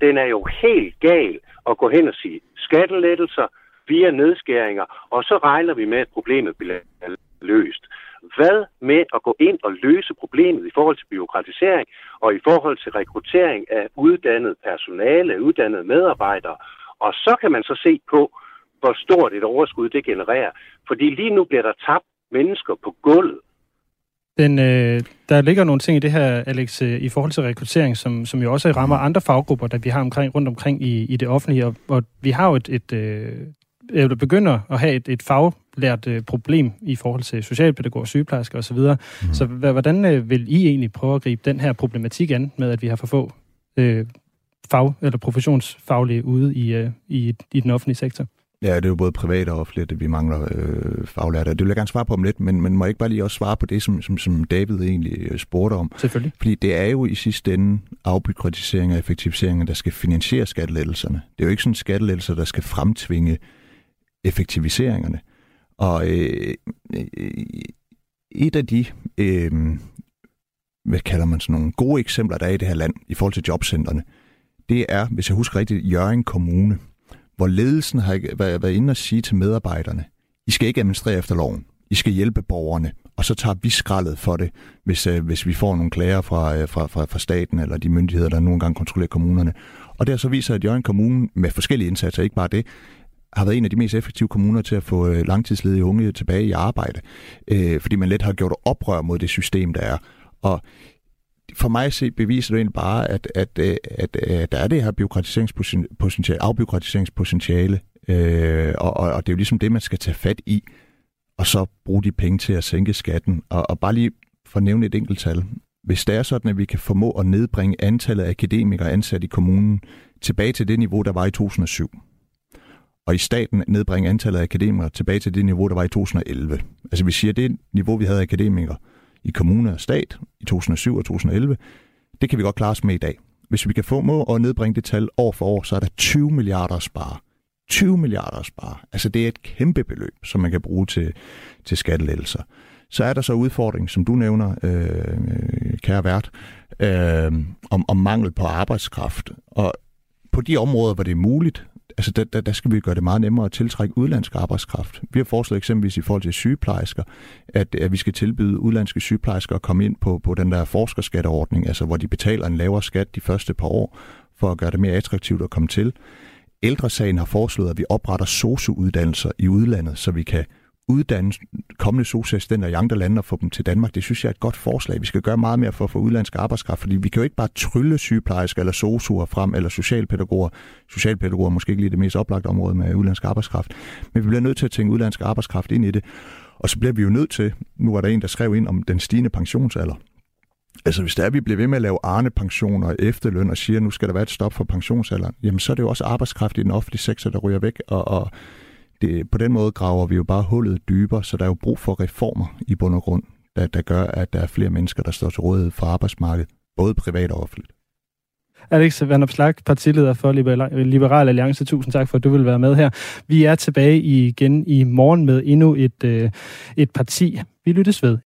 den er jo helt gal at gå hen og sige skattelettelser via nedskæringer, og så regner vi med, at problemet bliver løst. Hvad med at gå ind og løse problemet i forhold til byråkratisering og i forhold til rekruttering af uddannet personale, uddannede medarbejdere? Og så kan man så se på, hvor stort et overskud det genererer. Fordi lige nu bliver der tabt mennesker på gulvet. Den, øh, der ligger nogle ting i det her, Alex, øh, i forhold til rekruttering, som, som jo også rammer andre faggrupper, der vi har omkring, rundt omkring i, i det offentlige. Og, og vi har jo et, et øh, begynder at have et, et faglært øh, problem i forhold til socialpædagoger, sygeplejersker osv. Mm. Så hvordan øh, vil I egentlig prøve at gribe den her problematik an med, at vi har for få øh, fag- eller professionsfaglige ude i, øh, i, i den offentlige sektor? Ja, det er jo både privat og offentligt, at vi mangler øh, faglærte. Det vil jeg gerne svare på om lidt, men, men må jeg ikke bare lige også svare på det, som, som, som David egentlig øh, spurgte om? Selvfølgelig. Fordi det er jo i sidste ende afbyråkratisering og effektivisering, der skal finansiere skattelettelserne. Det er jo ikke sådan skattelettelser, der skal fremtvinge effektiviseringerne. Og øh, øh, et af de, øh, hvad kalder man sådan nogle gode eksempler, der er i det her land i forhold til jobcentrene, det er, hvis jeg husker rigtigt, Jørgen Kommune hvor ledelsen har været inde og sige til medarbejderne, I skal ikke administrere efter loven. I skal hjælpe borgerne, og så tager vi skraldet for det, hvis, øh, hvis vi får nogle klager fra, øh, fra, fra, fra staten eller de myndigheder, der nogle gange kontrollerer kommunerne. Og det så vist at Jørgen Kommune med forskellige indsatser, ikke bare det, har været en af de mest effektive kommuner til at få øh, langtidsledige unge tilbage i arbejde, øh, fordi man let har gjort oprør mod det system, der er. Og for mig se beviser det egentlig bare, at, at, øh, at, at, at der er det her bureaukratiseringspotentiale, afbureaukratiseringspotentiale, øh, og, og det er jo ligesom det, man skal tage fat i, og så bruge de penge til at sænke skatten. Og, og bare lige for at nævne et enkelt tal. Hvis det er sådan, at vi kan formå at nedbringe antallet af akademikere ansat i kommunen tilbage til det niveau, der var i 2007, og i staten nedbringe antallet af akademikere tilbage til det niveau, der var i 2011. Altså vi siger, at det niveau, vi havde af akademikere, i kommune og stat i 2007 og 2011, det kan vi godt klare os med i dag. Hvis vi kan få må at nedbringe det tal år for år, så er der 20 milliarder at spare. 20 milliarder at spare. Altså det er et kæmpe beløb, som man kan bruge til, til skattelettelser. Så er der så udfordring, som du nævner, øh, kære vært, øh, om, om mangel på arbejdskraft. Og på de områder, hvor det er muligt, altså der, der, der skal vi gøre det meget nemmere at tiltrække udlandsk arbejdskraft. Vi har foreslået eksempelvis i forhold til sygeplejersker, at, at vi skal tilbyde udlandske sygeplejersker at komme ind på, på den der forskerskatteordning, altså hvor de betaler en lavere skat de første par år, for at gøre det mere attraktivt at komme til. Ældresagen har foreslået, at vi opretter sosu-uddannelser i udlandet, så vi kan uddanne kommende sosu-assistenter i andre lande og få dem til Danmark. Det synes jeg er et godt forslag. Vi skal gøre meget mere for at få udlandsk arbejdskraft, fordi vi kan jo ikke bare trylle sygeplejersker eller sosuer frem, eller socialpædagoger. Socialpædagoger er måske ikke lige det mest oplagte område med udlandsk arbejdskraft. Men vi bliver nødt til at tænke udlandsk arbejdskraft ind i det. Og så bliver vi jo nødt til, nu var der en, der skrev ind om den stigende pensionsalder. Altså hvis der er, vi bliver ved med at lave arnepensioner og efterløn og siger, at nu skal der være et stop for pensionsalderen, jamen så er det jo også arbejdskraft i den offentlige sektor, der ryger væk, og, og det, på den måde graver vi jo bare hullet dybere, så der er jo brug for reformer i bund og grund, der, der gør, at der er flere mennesker, der står til rådighed for arbejdsmarkedet, både privat og offentligt. Alex Van Opslag, partileder for Liberal Alliance. Tusind tak for, at du vil være med her. Vi er tilbage igen i morgen med endnu et, øh, et parti. Vi lyttes ved